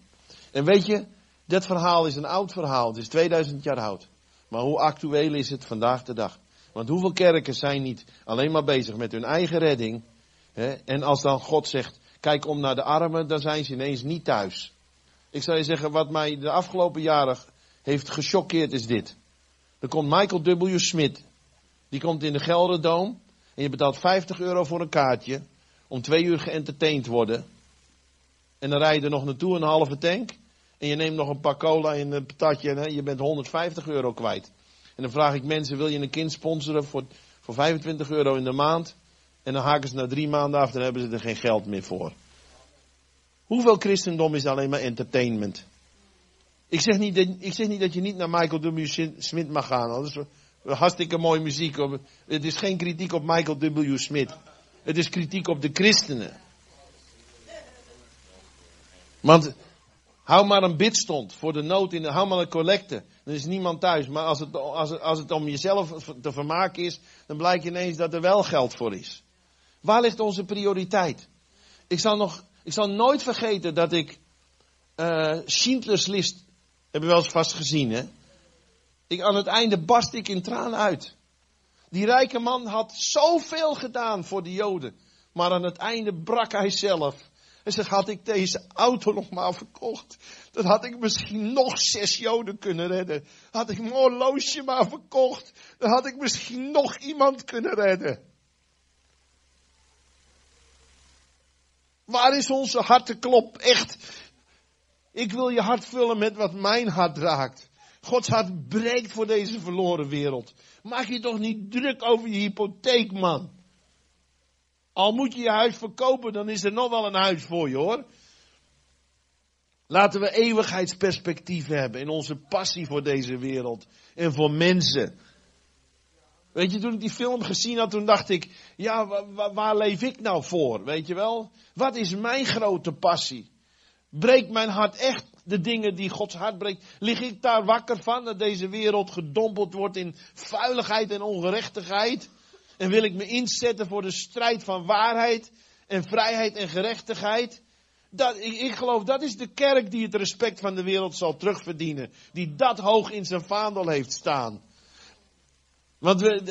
B: En weet je, dat verhaal is een oud verhaal. Het is 2000 jaar oud. Maar hoe actueel is het vandaag de dag? Want hoeveel kerken zijn niet alleen maar bezig met hun eigen redding. Hè? En als dan God zegt, kijk om naar de armen, dan zijn ze ineens niet thuis. Ik zou je zeggen, wat mij de afgelopen jaren heeft gechoqueerd is dit. Dan komt Michael W. Smith. Die komt in de Gelderdoom. En je betaalt 50 euro voor een kaartje. Om twee uur geëntertained te worden. En dan rij je er nog naartoe een halve tank. En je neemt nog een paar cola in een patatje. En je bent 150 euro kwijt. En dan vraag ik mensen, wil je een kind sponsoren voor, voor 25 euro in de maand? En dan haken ze na drie maanden af, dan hebben ze er geen geld meer voor. Hoeveel christendom is alleen maar entertainment? Ik zeg niet dat, ik zeg niet dat je niet naar Michael W. Smith mag gaan. Dat is hartstikke mooie muziek. Het is geen kritiek op Michael W. Smith. Het is kritiek op de christenen. Want hou maar een bidstond voor de nood in de, hou maar een collecte. Dan is niemand thuis. Maar als het, als het, als het om jezelf te vermaken is, dan blijkt ineens dat er wel geld voor is. Waar ligt onze prioriteit? Ik zal nog, ik zal nooit vergeten dat ik uh, Schindler's List heb je wel eens vast gezien, hè? Ik, aan het einde barst ik in tranen uit. Die rijke man had zoveel gedaan voor de Joden. Maar aan het einde brak hij zelf. Hij zegt, had ik deze auto nog maar verkocht, dan had ik misschien nog zes Joden kunnen redden. Had ik mijn horloge maar verkocht, dan had ik misschien nog iemand kunnen redden. Waar is onze harteklop? Echt. Ik wil je hart vullen met wat mijn hart raakt. Gods hart breekt voor deze verloren wereld. Maak je toch niet druk over je hypotheek, man. Al moet je je huis verkopen, dan is er nog wel een huis voor je, hoor. Laten we eeuwigheidsperspectief hebben in onze passie voor deze wereld en voor mensen. Weet je, toen ik die film gezien had, toen dacht ik, ja, waar, waar leef ik nou voor? Weet je wel? Wat is mijn grote passie? Breekt mijn hart echt de dingen die Gods hart breekt? Lig ik daar wakker van dat deze wereld gedompeld wordt in vuiligheid en ongerechtigheid? En wil ik me inzetten voor de strijd van waarheid en vrijheid en gerechtigheid? Dat, ik, ik, geloof dat is de kerk die het respect van de wereld zal terugverdienen. Die dat hoog in zijn vaandel heeft staan. Want we,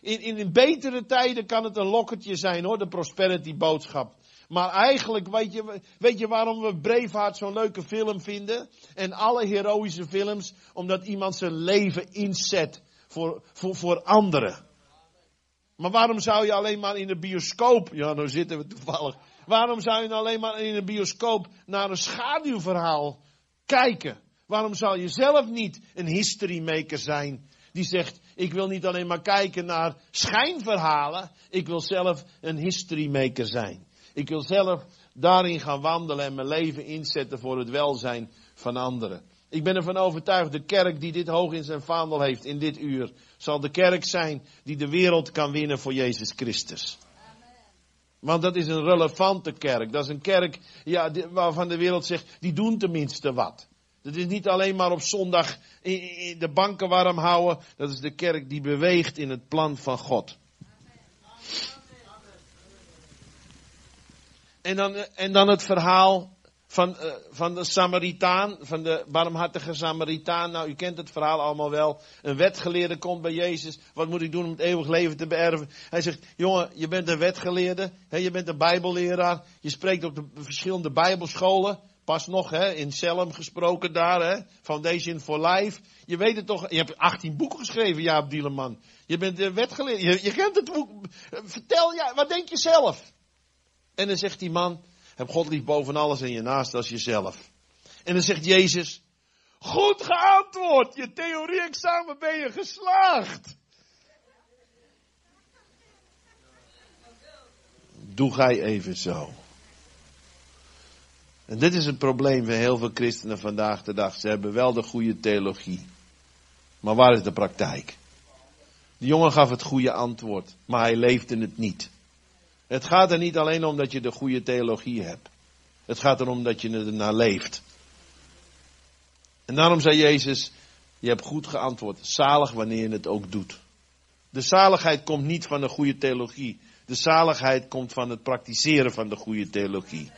B: in, in, in betere tijden kan het een lokkertje zijn hoor, de prosperity boodschap. Maar eigenlijk, weet je, weet je waarom we Braveheart zo'n leuke film vinden? En alle heroïsche films, omdat iemand zijn leven inzet voor, voor, voor anderen. Maar waarom zou je alleen maar in de bioscoop, ja nou zitten we toevallig. Waarom zou je alleen maar in de bioscoop naar een schaduwverhaal kijken? Waarom zou je zelf niet een history maker zijn die zegt, ik wil niet alleen maar kijken naar schijnverhalen, ik wil zelf een history maker zijn. Ik wil zelf daarin gaan wandelen en mijn leven inzetten voor het welzijn van anderen. Ik ben ervan overtuigd, de kerk die dit hoog in zijn vaandel heeft in dit uur, zal de kerk zijn die de wereld kan winnen voor Jezus Christus. Want dat is een relevante kerk. Dat is een kerk ja, waarvan de wereld zegt, die doen tenminste wat. Dat is niet alleen maar op zondag de banken warm houden. Dat is de kerk die beweegt in het plan van God. En dan, en dan het verhaal van, uh, van de Samaritaan, van de barmhartige Samaritaan. Nou, u kent het verhaal allemaal wel. Een wetgeleerde komt bij Jezus. Wat moet ik doen om het eeuwig leven te beërven? Hij zegt, jongen, je bent een wetgeleerde. Je bent een bijbelleraar. Je spreekt op de verschillende bijbelscholen. Pas nog, hè, in Selm gesproken daar, hè. Foundation for Life. Je weet het toch, je hebt 18 boeken geschreven, Jaap Dieleman. Je bent een wetgeleerde, je, je kent het boek. Vertel, ja, wat denk je zelf? En dan zegt die man, heb God lief boven alles en je naast als jezelf. En dan zegt Jezus, goed geantwoord, je theorie-examen ben je geslaagd. Doe gij even zo. En dit is het probleem van heel veel christenen vandaag de dag. Ze hebben wel de goede theologie. Maar waar is de praktijk? De jongen gaf het goede antwoord, maar hij leefde het niet. Het gaat er niet alleen om dat je de goede theologie hebt. Het gaat erom dat je er naar leeft. En daarom zei Jezus, je hebt goed geantwoord, zalig wanneer je het ook doet. De zaligheid komt niet van de goede theologie. De zaligheid komt van het praktiseren van de goede theologie.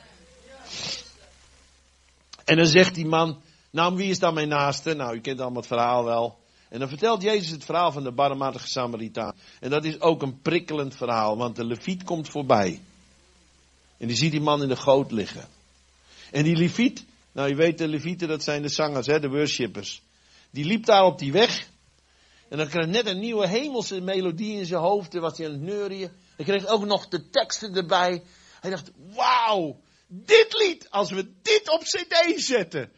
B: En dan zegt die man, nou wie is dan mijn naaste? Nou, u kent allemaal het verhaal wel. En dan vertelt Jezus het verhaal van de barmhartige Samaritaan. En dat is ook een prikkelend verhaal, want de leviet komt voorbij. En die ziet die man in de goot liggen. En die leviet, nou je weet de levieten, dat zijn de zangers, hè, de worshippers. Die liep daar op die weg. En dan kreeg net een nieuwe hemelse melodie in zijn hoofd. Toen was hij aan het neurien. Hij kreeg ook nog de teksten erbij. Hij dacht, wauw, dit lied, als we dit op cd zetten,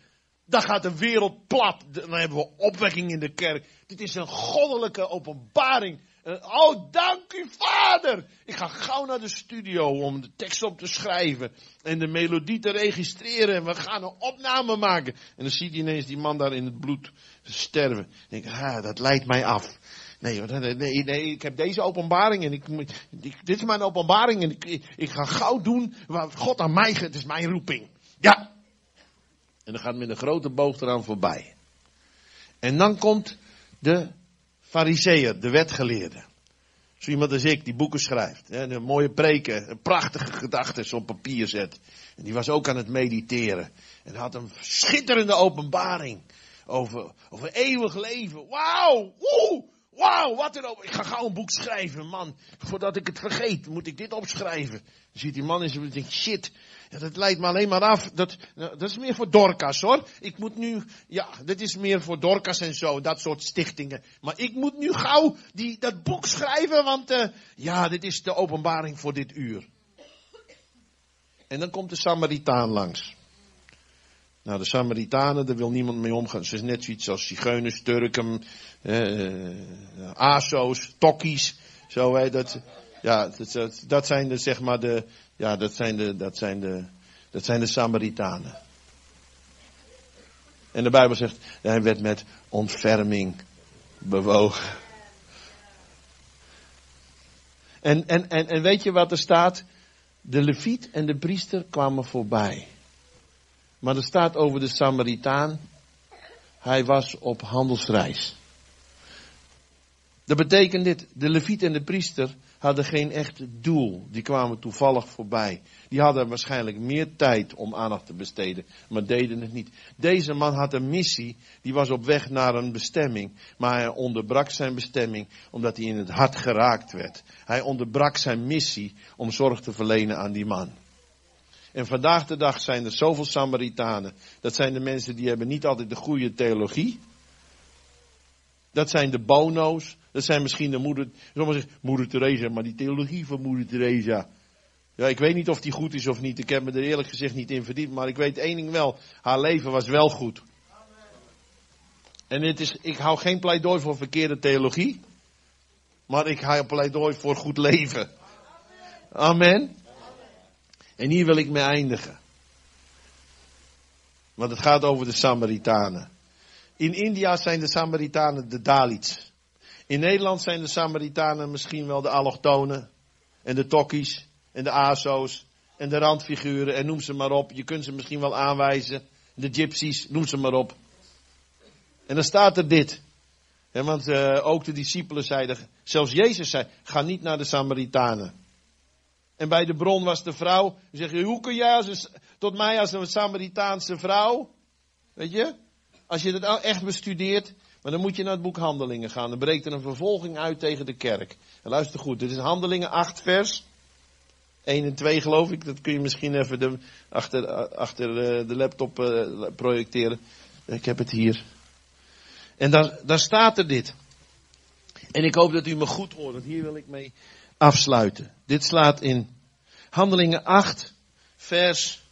B: Dan gaat de wereld plat. Dan hebben we opwekking in de kerk. Dit is een goddelijke openbaring. Oh, dank u, vader. Ik ga gauw naar de studio om de tekst op te schrijven. En de melodie te registreren. En we gaan een opname maken. En dan ziet ineens die man daar in het bloed sterven. Dan denk ik, ah, dat leidt mij af. Nee, nee, nee, ik heb deze openbaring en ik, dit is mijn openbaring en ik, ik ga gauw doen wat God aan mij, het is mijn roeping. Ja. En dan gaat met een grote boog eraan voorbij. En dan komt de fariseer, de wetgeleerde. Zo iemand als ik, die boeken schrijft. Hè, een mooie preken, prachtige gedachten op papier zet. En die was ook aan het mediteren. En had een schitterende openbaring over, over eeuwig leven. Wauw, woe, wauw, wat er ook. Ik ga gauw een boek schrijven, man. Voordat ik het vergeet, moet ik dit opschrijven. Dan ziet die man in zijn denkt, shit, ja, dat leidt me alleen maar af. Dat, nou, dat is meer voor Dorcas hoor. Ik moet nu, ja, dit is meer voor Dorcas en zo, dat soort stichtingen. Maar ik moet nu gauw die, dat boek schrijven, want uh, ja, dit is de openbaring voor dit uur. En dan komt de Samaritaan langs. Nou, de Samaritanen, daar wil niemand mee omgaan. Ze is net zoiets als zigeuners, Turken, eh, Aso's, Tokkies. Zo, hè, dat, ja, dat, dat zijn de, zeg maar de, ja, dat zijn de, dat zijn de, dat zijn de Samaritanen. En de Bijbel zegt, hij werd met ontferming bewogen. En, en, en, en weet je wat er staat? De leviet en de priester kwamen voorbij. Maar er staat over de Samaritaan, hij was op handelsreis. Dat betekent dit, de leviet en de priester hadden geen echt doel. Die kwamen toevallig voorbij. Die hadden waarschijnlijk meer tijd om aandacht te besteden, maar deden het niet. Deze man had een missie, die was op weg naar een bestemming, maar hij onderbrak zijn bestemming omdat hij in het hart geraakt werd. Hij onderbrak zijn missie om zorg te verlenen aan die man. En vandaag de dag zijn er zoveel Samaritanen. Dat zijn de mensen die hebben niet altijd de goede theologie. Dat zijn de bono's. Dat zijn misschien de moeder, sommigen zeggen moeder Teresa, maar die theologie van moeder Teresa. Ja, ik weet niet of die goed is of niet. Ik heb me er eerlijk gezegd niet in verdiept. Maar ik weet één ding wel. Haar leven was wel goed. En het is, ik hou geen pleidooi voor verkeerde theologie. Maar ik hou pleidooi voor goed leven. Amen. En hier wil ik mee eindigen. Want het gaat over de Samaritanen. In India zijn de Samaritanen de Dalits. In Nederland zijn de Samaritanen misschien wel de allochtonen. En de tokkies. En de aso's. En de randfiguren. En noem ze maar op. Je kunt ze misschien wel aanwijzen. De gypsies. Noem ze maar op. En dan staat er dit. want uh, ook de discipelen zeiden. Zelfs Jezus zei. Ga niet naar de Samaritanen. En bij de bron was de vrouw. Zeg je, hoe kun jij als een, tot mij als een Samaritaanse vrouw? Weet je? Als je dat echt bestudeert. Maar dan moet je naar het boek Handelingen gaan. Dan breekt er een vervolging uit tegen de kerk. En luister goed, dit is Handelingen 8 vers 1 en 2 geloof ik. Dat kun je misschien even de, achter, achter eh, de laptop uh, projecteren. Ik heb het hier. En daar, daar staat er dit. En ik hoop dat u me goed hoort, want hier wil ik mee afsluiten. Dit slaat in Handelingen 8, vers.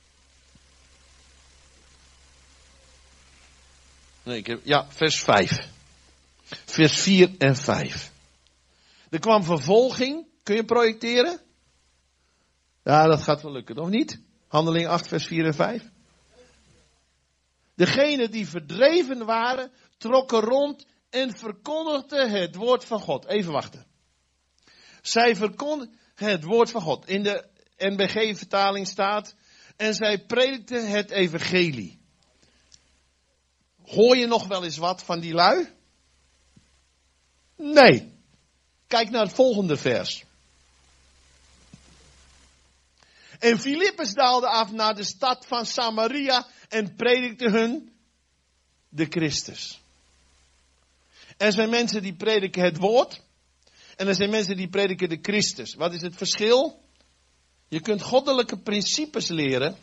B: Ja, vers 5. Vers 4 en 5. Er kwam vervolging. Kun je projecteren? Ja, dat gaat wel lukken, of niet? Handeling 8, vers 4 en 5. Degenen die verdreven waren, trokken rond en verkondigden het woord van God. Even wachten. Zij verkondigden het woord van God. In de NBG-vertaling staat, en zij predikten het evangelie. Hoor je nog wel eens wat van die lui? Nee. Kijk naar het volgende vers. En Filippus daalde af naar de stad van Samaria en predikte hun de Christus. Er zijn mensen die prediken het woord. En er zijn mensen die prediken de Christus. Wat is het verschil? Je kunt goddelijke principes leren.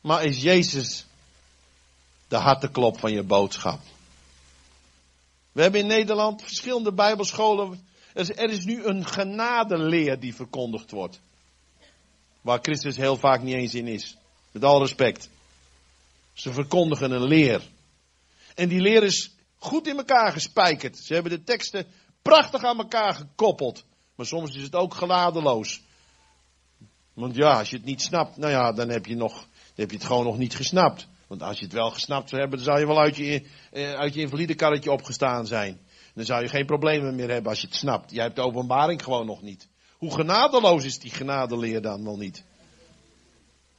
B: Maar is Jezus de harteklop van je boodschap? We hebben in Nederland verschillende bijbelscholen. Er is nu een genadeleer die verkondigd wordt. Waar Christus heel vaak niet eens in is. Met al respect. Ze verkondigen een leer. En die leer is goed in elkaar gespijkerd. Ze hebben de teksten prachtig aan elkaar gekoppeld. Maar soms is het ook geladeloos. Want ja, als je het niet snapt, nou ja, dan heb je, nog, dan heb je het gewoon nog niet gesnapt. Want als je het wel gesnapt zou hebben, dan zou je wel uit je, eh, uit je invalidekarretje opgestaan zijn. Dan zou je geen problemen meer hebben als je het snapt. Jij hebt de openbaring gewoon nog niet. Hoe genadeloos is die genadeleer dan wel niet?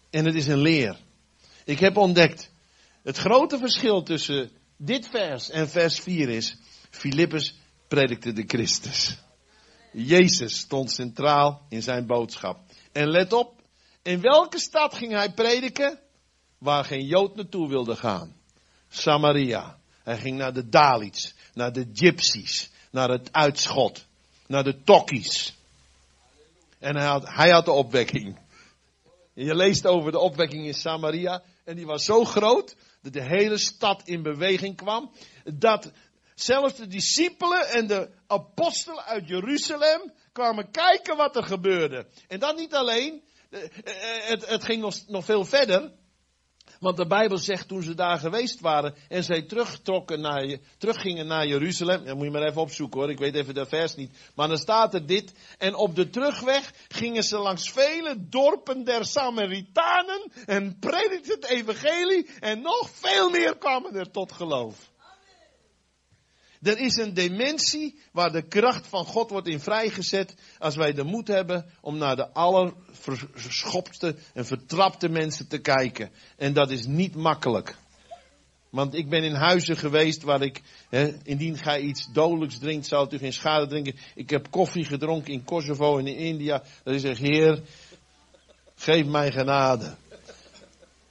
B: En het is een leer. Ik heb ontdekt, het grote verschil tussen dit vers en vers 4 is, Filippus predikte de Christus. Jezus stond centraal in zijn boodschap. En let op, in welke stad ging hij prediken? Waar geen Jood naartoe wilde gaan. Samaria. Hij ging naar de Dalits, naar de Gypsies, naar het uitschot, naar de Tokkies. En hij had, hij had de opwekking. Je leest over de opwekking in Samaria. En die was zo groot dat de hele stad in beweging kwam. Dat zelfs de discipelen en de apostelen uit Jeruzalem kwamen kijken wat er gebeurde. En dat niet alleen. Eh, eh, het, het ging nog, nog veel verder. Want de Bijbel zegt toen ze daar geweest waren en zij terugtrokken naar, teruggingen naar Jeruzalem. Dan moet je maar even opzoeken hoor, ik weet even de vers niet. Maar dan staat er dit. En op de terugweg gingen ze langs vele dorpen der Samaritanen en predikten het evangelie. En nog veel meer kwamen er tot geloof. Er is een dimensie waar de kracht van God wordt in vrijgezet als wij de moed hebben om naar de allerverschopte en vertrapte mensen te kijken. En dat is niet makkelijk. Want ik ben in huizen geweest waar ik, hè, indien gij iets dodelijks drinkt, zou u geen schade drinken. Ik heb koffie gedronken in Kosovo en in India. Dat is zeg, Heer, geef mij genade.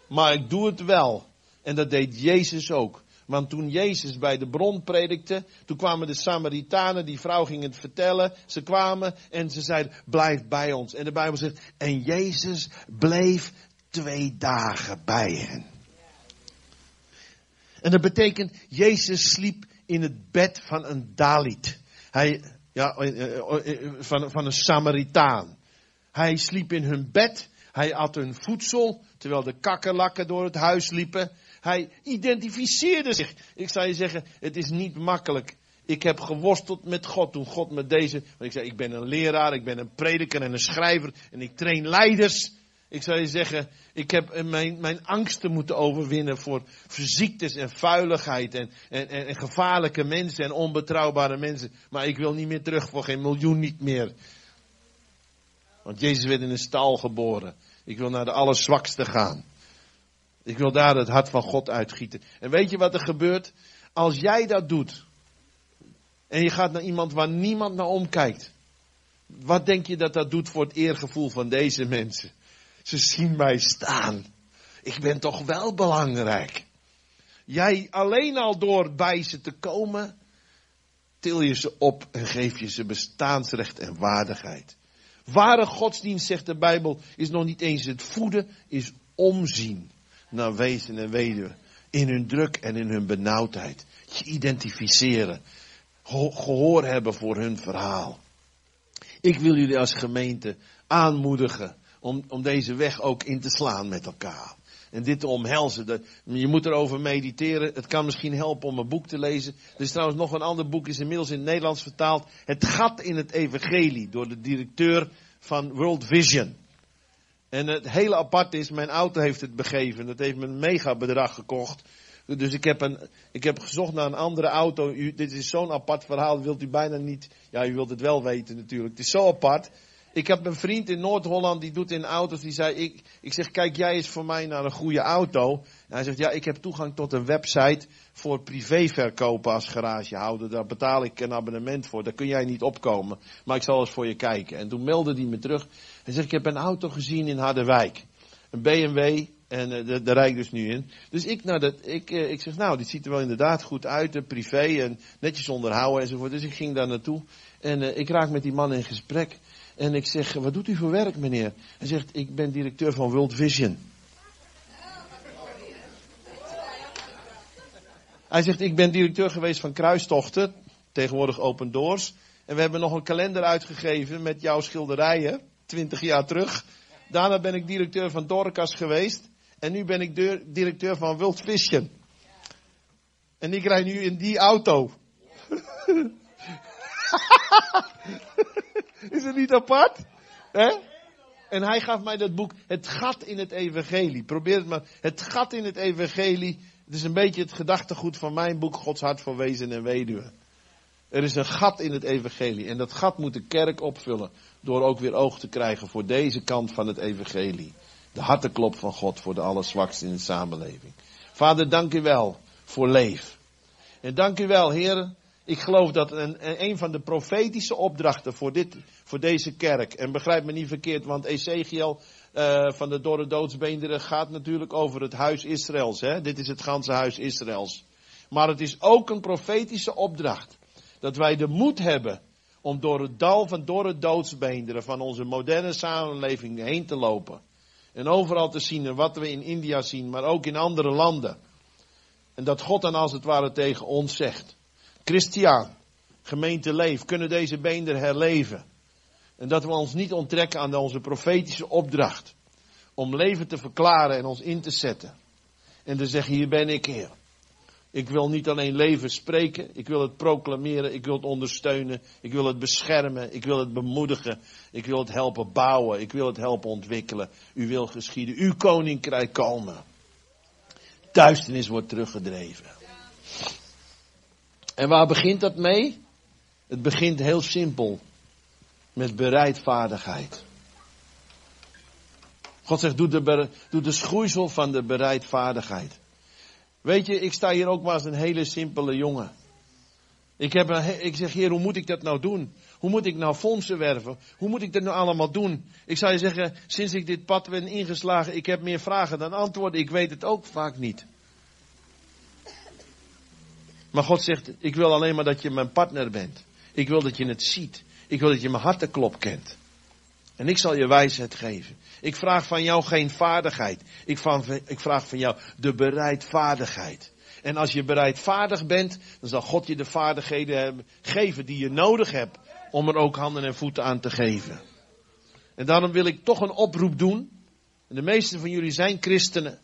B: Maar ik doe het wel. En dat deed Jezus ook. Want toen Jezus bij de bron predikte, toen kwamen de Samaritanen, die vrouw ging het vertellen. Ze kwamen en ze zeiden, blijf bij ons. En de Bijbel zegt, en Jezus bleef twee dagen bij hen. En dat betekent, Jezus sliep in het bed van een Dalit. Hij, ja, eh, eh, eh, van, van een Samaritaan. Hij sliep in hun bed. Hij at hun voedsel, terwijl de kakkerlakken door het huis liepen. Hij identificeerde zich. Ik zou je zeggen, het is niet makkelijk. Ik heb geworsteld met God toen God met deze. Want ik zei, ik ben een leraar, ik ben een prediker en een schrijver en ik train leiders. Ik zou je zeggen, ik heb mijn, mijn angsten moeten overwinnen voor ziektes en vuiligheid en, en, en, en gevaarlijke mensen en onbetrouwbare mensen. Maar ik wil niet meer terug voor geen miljoen niet meer. Want Jezus werd in een stal geboren. Ik wil naar de allerzwakste gaan. Ik wil daar het hart van God uitgieten. En weet je wat er gebeurt? Als jij dat doet. En je gaat naar iemand waar niemand naar omkijkt. Wat denk je dat dat doet voor het eergevoel van deze mensen? Ze zien mij staan. Ik ben toch wel belangrijk. Jij alleen al door bij ze te komen, til je ze op en geef je ze bestaansrecht en waardigheid. Ware godsdienst, zegt de Bijbel, is nog niet eens het voeden, is omzien naar wezen en weduwen. In hun druk en in hun benauwdheid. Je identificeren. Gehoor hebben voor hun verhaal. Ik wil jullie als gemeente aanmoedigen om, om deze weg ook in te slaan met elkaar. En dit te omhelzen. Je moet erover mediteren. Het kan misschien helpen om een boek te lezen. Er is trouwens nog een ander boek, is inmiddels in het Nederlands vertaald. Het gat in het evangelie. Door de directeur van World Vision. En het hele apart is, mijn auto heeft het begeven. Dat heeft me een mega bedrag gekocht. Dus ik heb, een, ik heb gezocht naar een andere auto. Dit is zo'n apart verhaal, dat wilt u bijna niet. Ja, u wilt het wel weten natuurlijk. Het is zo apart. Ik heb een vriend in Noord-Holland, die doet in auto's, die zei, ik, ik zeg, kijk jij eens voor mij naar een goede auto. En hij zegt, ja, ik heb toegang tot een website voor privéverkopen als garagehouder. Daar betaal ik een abonnement voor, daar kun jij niet opkomen. Maar ik zal eens voor je kijken. En toen meldde hij me terug. Hij zegt, ik heb een auto gezien in Harderwijk. Een BMW, en uh, daar rijd ik dus nu in. Dus ik, nou, dat, ik, uh, ik zeg, nou, dit ziet er wel inderdaad goed uit, uh, privé en netjes onderhouden enzovoort. Dus ik ging daar naartoe en ik raak met die man in gesprek. En ik zeg, wat doet u voor werk, meneer? Hij zegt, ik ben directeur van World Vision. Hij zegt, ik ben directeur geweest van Kruistochten, tegenwoordig Open Doors. En we hebben nog een kalender uitgegeven met jouw schilderijen, twintig jaar terug. Daarna ben ik directeur van Dorcas geweest. En nu ben ik directeur van World Vision. En ik rijd nu in die auto. Is het niet apart? En hij gaf mij dat boek, Het gat in het evangelie. Probeer het maar. Het gat in het evangelie. Het is een beetje het gedachtegoed van mijn boek, Gods hart voor wezen en weduwe. Er is een gat in het evangelie. En dat gat moet de kerk opvullen. Door ook weer oog te krijgen voor deze kant van het evangelie. De harteklop van God voor de allerzwaksten in de samenleving. Vader, dank u wel voor leef. En dank u wel, heren. Ik geloof dat een, een van de profetische opdrachten voor, dit, voor deze kerk. En begrijp me niet verkeerd, want Ezekiel uh, van de dorre doodsbeenderen gaat natuurlijk over het huis Israëls. Hè? Dit is het ganse huis Israëls. Maar het is ook een profetische opdracht. Dat wij de moed hebben om door het dal van dorre doodsbeenderen van onze moderne samenleving heen te lopen. En overal te zien en wat we in India zien, maar ook in andere landen. En dat God dan als het ware tegen ons zegt. Christian, gemeente leef, kunnen deze beenderen herleven. En dat we ons niet onttrekken aan onze profetische opdracht. Om leven te verklaren en ons in te zetten. En te zeggen, hier ben ik Heer. Ik wil niet alleen leven spreken, ik wil het proclameren, ik wil het ondersteunen, ik wil het beschermen, ik wil het bemoedigen, ik wil het helpen bouwen, ik wil het helpen ontwikkelen. U wil geschieden, uw koninkrijk komen. Duisternis wordt teruggedreven. En waar begint dat mee? Het begint heel simpel. Met bereidvaardigheid. God zegt, doe de, doe de schoeisel van de bereidvaardigheid. Weet je, ik sta hier ook maar als een hele simpele jongen. Ik, heb ik zeg, heer, hoe moet ik dat nou doen? Hoe moet ik nou fondsen werven? Hoe moet ik dat nou allemaal doen? Ik zou je zeggen, sinds ik dit pad ben ingeslagen, ik heb meer vragen dan antwoorden. Ik weet het ook vaak niet. Maar God zegt, ik wil alleen maar dat je mijn partner bent. Ik wil dat je het ziet. Ik wil dat je mijn hartenklop kent. En ik zal je wijsheid geven. Ik vraag van jou geen vaardigheid. Ik vraag, ik vraag van jou de bereidvaardigheid. En als je bereidvaardig bent, dan zal God je de vaardigheden geven die je nodig hebt om er ook handen en voeten aan te geven. En daarom wil ik toch een oproep doen. En de meeste van jullie zijn christenen.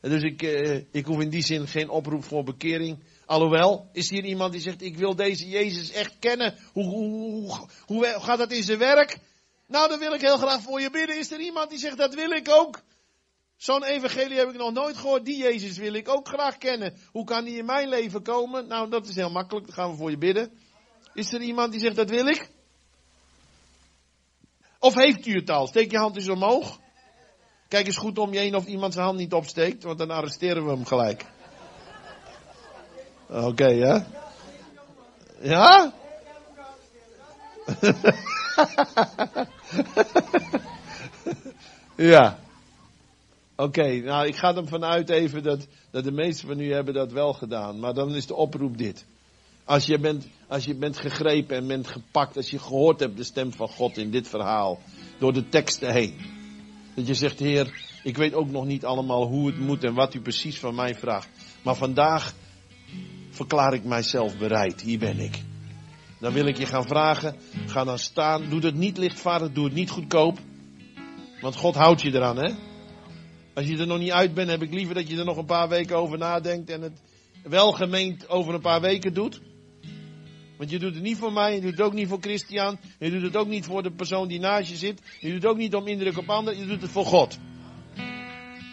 B: En dus ik, eh, ik hoef in die zin geen oproep voor bekering. Alhoewel, is hier iemand die zegt, ik wil deze Jezus echt kennen. Hoe, hoe, hoe gaat dat in zijn werk? Nou, dan wil ik heel graag voor je bidden. Is er iemand die zegt, dat wil ik ook? Zo'n evangelie heb ik nog nooit gehoord. Die Jezus wil ik ook graag kennen. Hoe kan die in mijn leven komen? Nou, dat is heel makkelijk. Dan gaan we voor je bidden. Is er iemand die zegt, dat wil ik? Of heeft u het al? Steek je hand eens omhoog. Kijk eens goed om je heen of iemand zijn hand niet opsteekt, want dan arresteren we hem gelijk. Oké, okay, ja? Ja? ja. Oké, nou ik ga ervan uit even dat, dat de meesten van u hebben dat wel gedaan. Maar dan is de oproep dit. Als je, bent, als je bent gegrepen en bent gepakt, als je gehoord hebt de stem van God in dit verhaal, door de teksten heen. Dat je zegt, Heer, ik weet ook nog niet allemaal hoe het moet en wat u precies van mij vraagt. Maar vandaag verklaar ik mijzelf bereid. Hier ben ik. Dan wil ik je gaan vragen. Ga dan staan. Doe het niet lichtvaardig. Doe het niet goedkoop. Want God houdt je eraan, hè? Als je er nog niet uit bent, heb ik liever dat je er nog een paar weken over nadenkt. En het welgemeend over een paar weken doet. Want je doet het niet voor mij, je doet het ook niet voor Christian, je doet het ook niet voor de persoon die naast je zit, je doet het ook niet om indruk op anderen, je doet het voor God.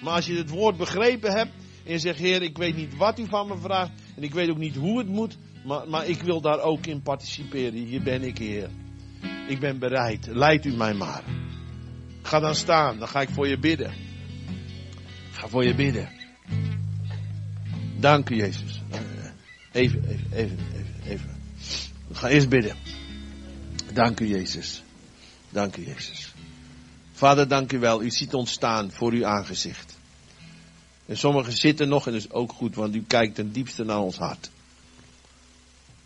B: Maar als je het woord begrepen hebt en je zegt, Heer, ik weet niet wat u van me vraagt en ik weet ook niet hoe het moet, maar, maar ik wil daar ook in participeren. Hier ben ik, Heer. Ik ben bereid. Leid u mij maar. Ga dan staan, dan ga ik voor je bidden. Ga voor je bidden. Dank u, Jezus. Even, even, even, even, even. We gaan eerst bidden. Dank u, Jezus. Dank u, Jezus. Vader, dank u wel. U ziet ons staan voor uw aangezicht. En sommigen zitten nog, en dat is ook goed, want u kijkt ten diepste naar ons hart.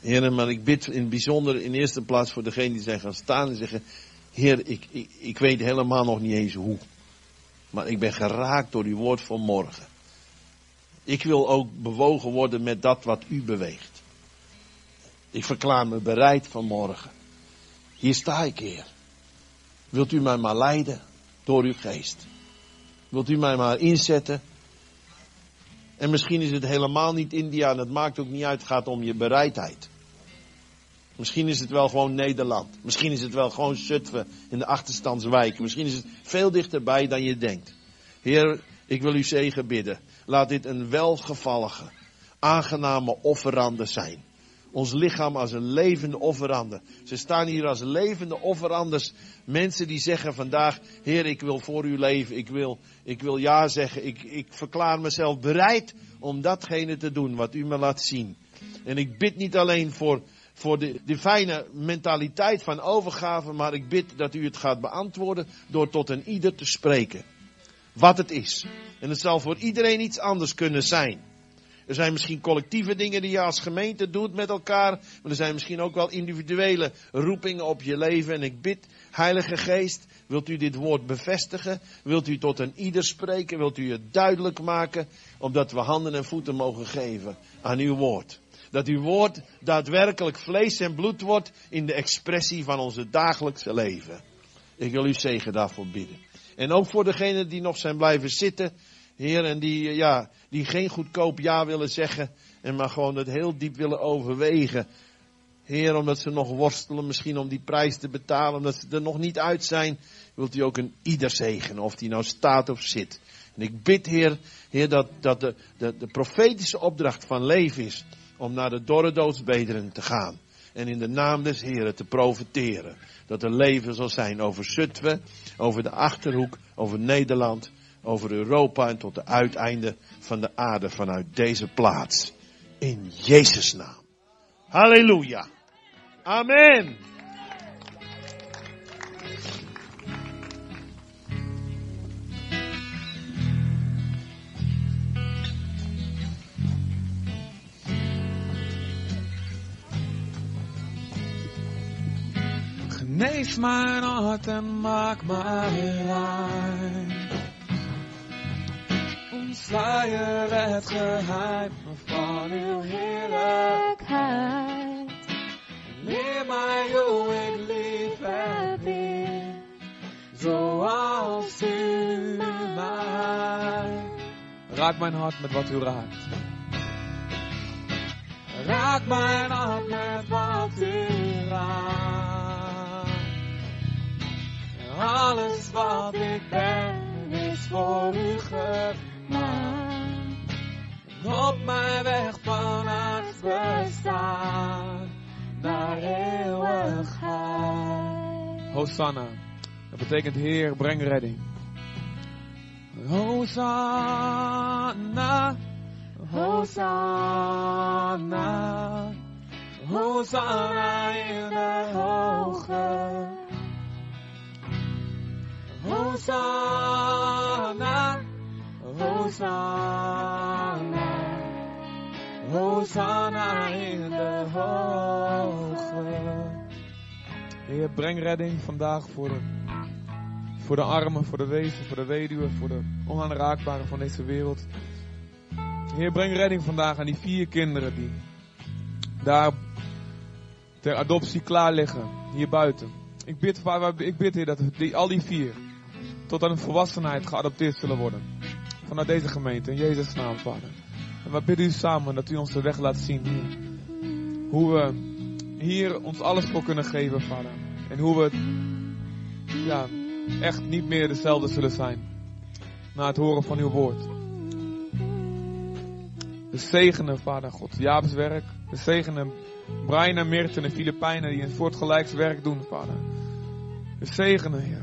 B: Heer, maar ik bid in het bijzonder in eerste plaats voor degenen die zijn gaan staan en zeggen, Heer, ik, ik, ik weet helemaal nog niet eens hoe. Maar ik ben geraakt door uw woord van morgen. Ik wil ook bewogen worden met dat wat u beweegt. Ik verklaar me bereid vanmorgen. Hier sta ik, Heer. Wilt u mij maar leiden door uw geest? Wilt u mij maar inzetten? En misschien is het helemaal niet India en het maakt ook niet uit, het gaat om je bereidheid. Misschien is het wel gewoon Nederland. Misschien is het wel gewoon Zutphen in de achterstandswijken. Misschien is het veel dichterbij dan je denkt. Heer, ik wil u zegen bidden. Laat dit een welgevallige, aangename offerande zijn. Ons lichaam als een levende offerande. Ze staan hier als levende offeranders. Mensen die zeggen vandaag, Heer, ik wil voor u leven. Ik wil, ik wil ja zeggen. Ik, ik verklaar mezelf bereid om datgene te doen wat u me laat zien. En ik bid niet alleen voor, voor de, de fijne mentaliteit van overgave, maar ik bid dat u het gaat beantwoorden door tot een ieder te spreken. Wat het is. En het zal voor iedereen iets anders kunnen zijn. Er zijn misschien collectieve dingen die je als gemeente doet met elkaar. Maar er zijn misschien ook wel individuele roepingen op je leven. En ik bid, Heilige Geest, wilt u dit woord bevestigen? Wilt u tot een ieder spreken? Wilt u het duidelijk maken? Omdat we handen en voeten mogen geven aan uw woord. Dat uw woord daadwerkelijk vlees en bloed wordt in de expressie van onze dagelijkse leven. Ik wil u zegen daarvoor bidden. En ook voor degenen die nog zijn blijven zitten. Heer, en die, eh, ja, die geen goedkoop ja willen zeggen. En maar gewoon het heel diep willen overwegen. Heer, omdat ze nog worstelen misschien om die prijs te betalen. Omdat ze er nog niet uit zijn. Wilt u ook een ieder zegenen. Of die nou staat of zit. En ik bid, Heer, Heer dat, dat de, de, de profetische opdracht van leven is. Om naar de dorre doodsbederen te gaan. En in de naam des Heren te profiteren. Dat er leven zal zijn over Zutphen, over de Achterhoek, over Nederland, over Europa en tot de uiteinde van de aarde vanuit deze plaats. In Jezus' naam. Halleluja. Amen.
A: Genees mijn hart en maak mij. Ontsluier het geheim van uw heerlijkheid. Leer mij hoe ik lief heb weer, zoals u mij. Raak mijn hart met wat u raakt. Raak mijn hart met wat u raakt. Alles wat ik ben is voor u gemaakt. Op mijn weg van bestaan naar eeuwigheid. Hosanna. Dat betekent Heer, breng redding. Hosanna. Hosanna. Hosanna in de hoge. Hosanna, Hosanna, Hosanna in de hoge. Heer, breng redding vandaag voor de, voor de armen, voor de wezen, voor de weduwe, voor de onaanraakbaren van deze wereld. Heer, breng redding vandaag aan die vier kinderen die daar ter adoptie klaar liggen, hier buiten. Ik bid, ik bid, Heer, dat die, al die vier tot aan volwassenheid geadopteerd zullen worden. Vanuit deze gemeente, in Jezus' naam, Vader. En we bidden u samen dat u ons de weg laat zien. Hoe we hier ons alles voor kunnen geven, Vader. En hoe we ja, echt niet meer dezelfde zullen zijn. Na het horen van uw woord. We zegenen, Vader God, Jaap's werk. We zegenen Brian en Mirten en Filipijnen die een voortgelijks werk doen, Vader. We zegenen, Heer.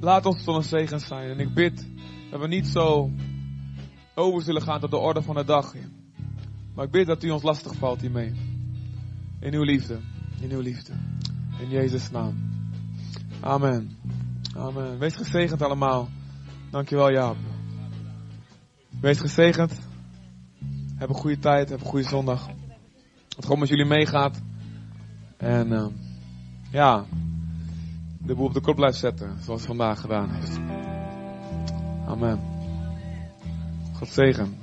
A: Laat ons tot een zegen zijn. En ik bid dat we niet zo over zullen gaan tot de orde van de dag. Maar ik bid dat u ons lastig valt hiermee. In uw liefde. In uw liefde. In Jezus' naam. Amen. Amen. Wees gezegend allemaal. Dankjewel Jaap. Wees gezegend. Heb een goede tijd. Heb een goede zondag. Dat God met jullie meegaat. En uh, ja de boel op de kop blijft zetten, zoals vandaag gedaan heeft. Amen. God zegen.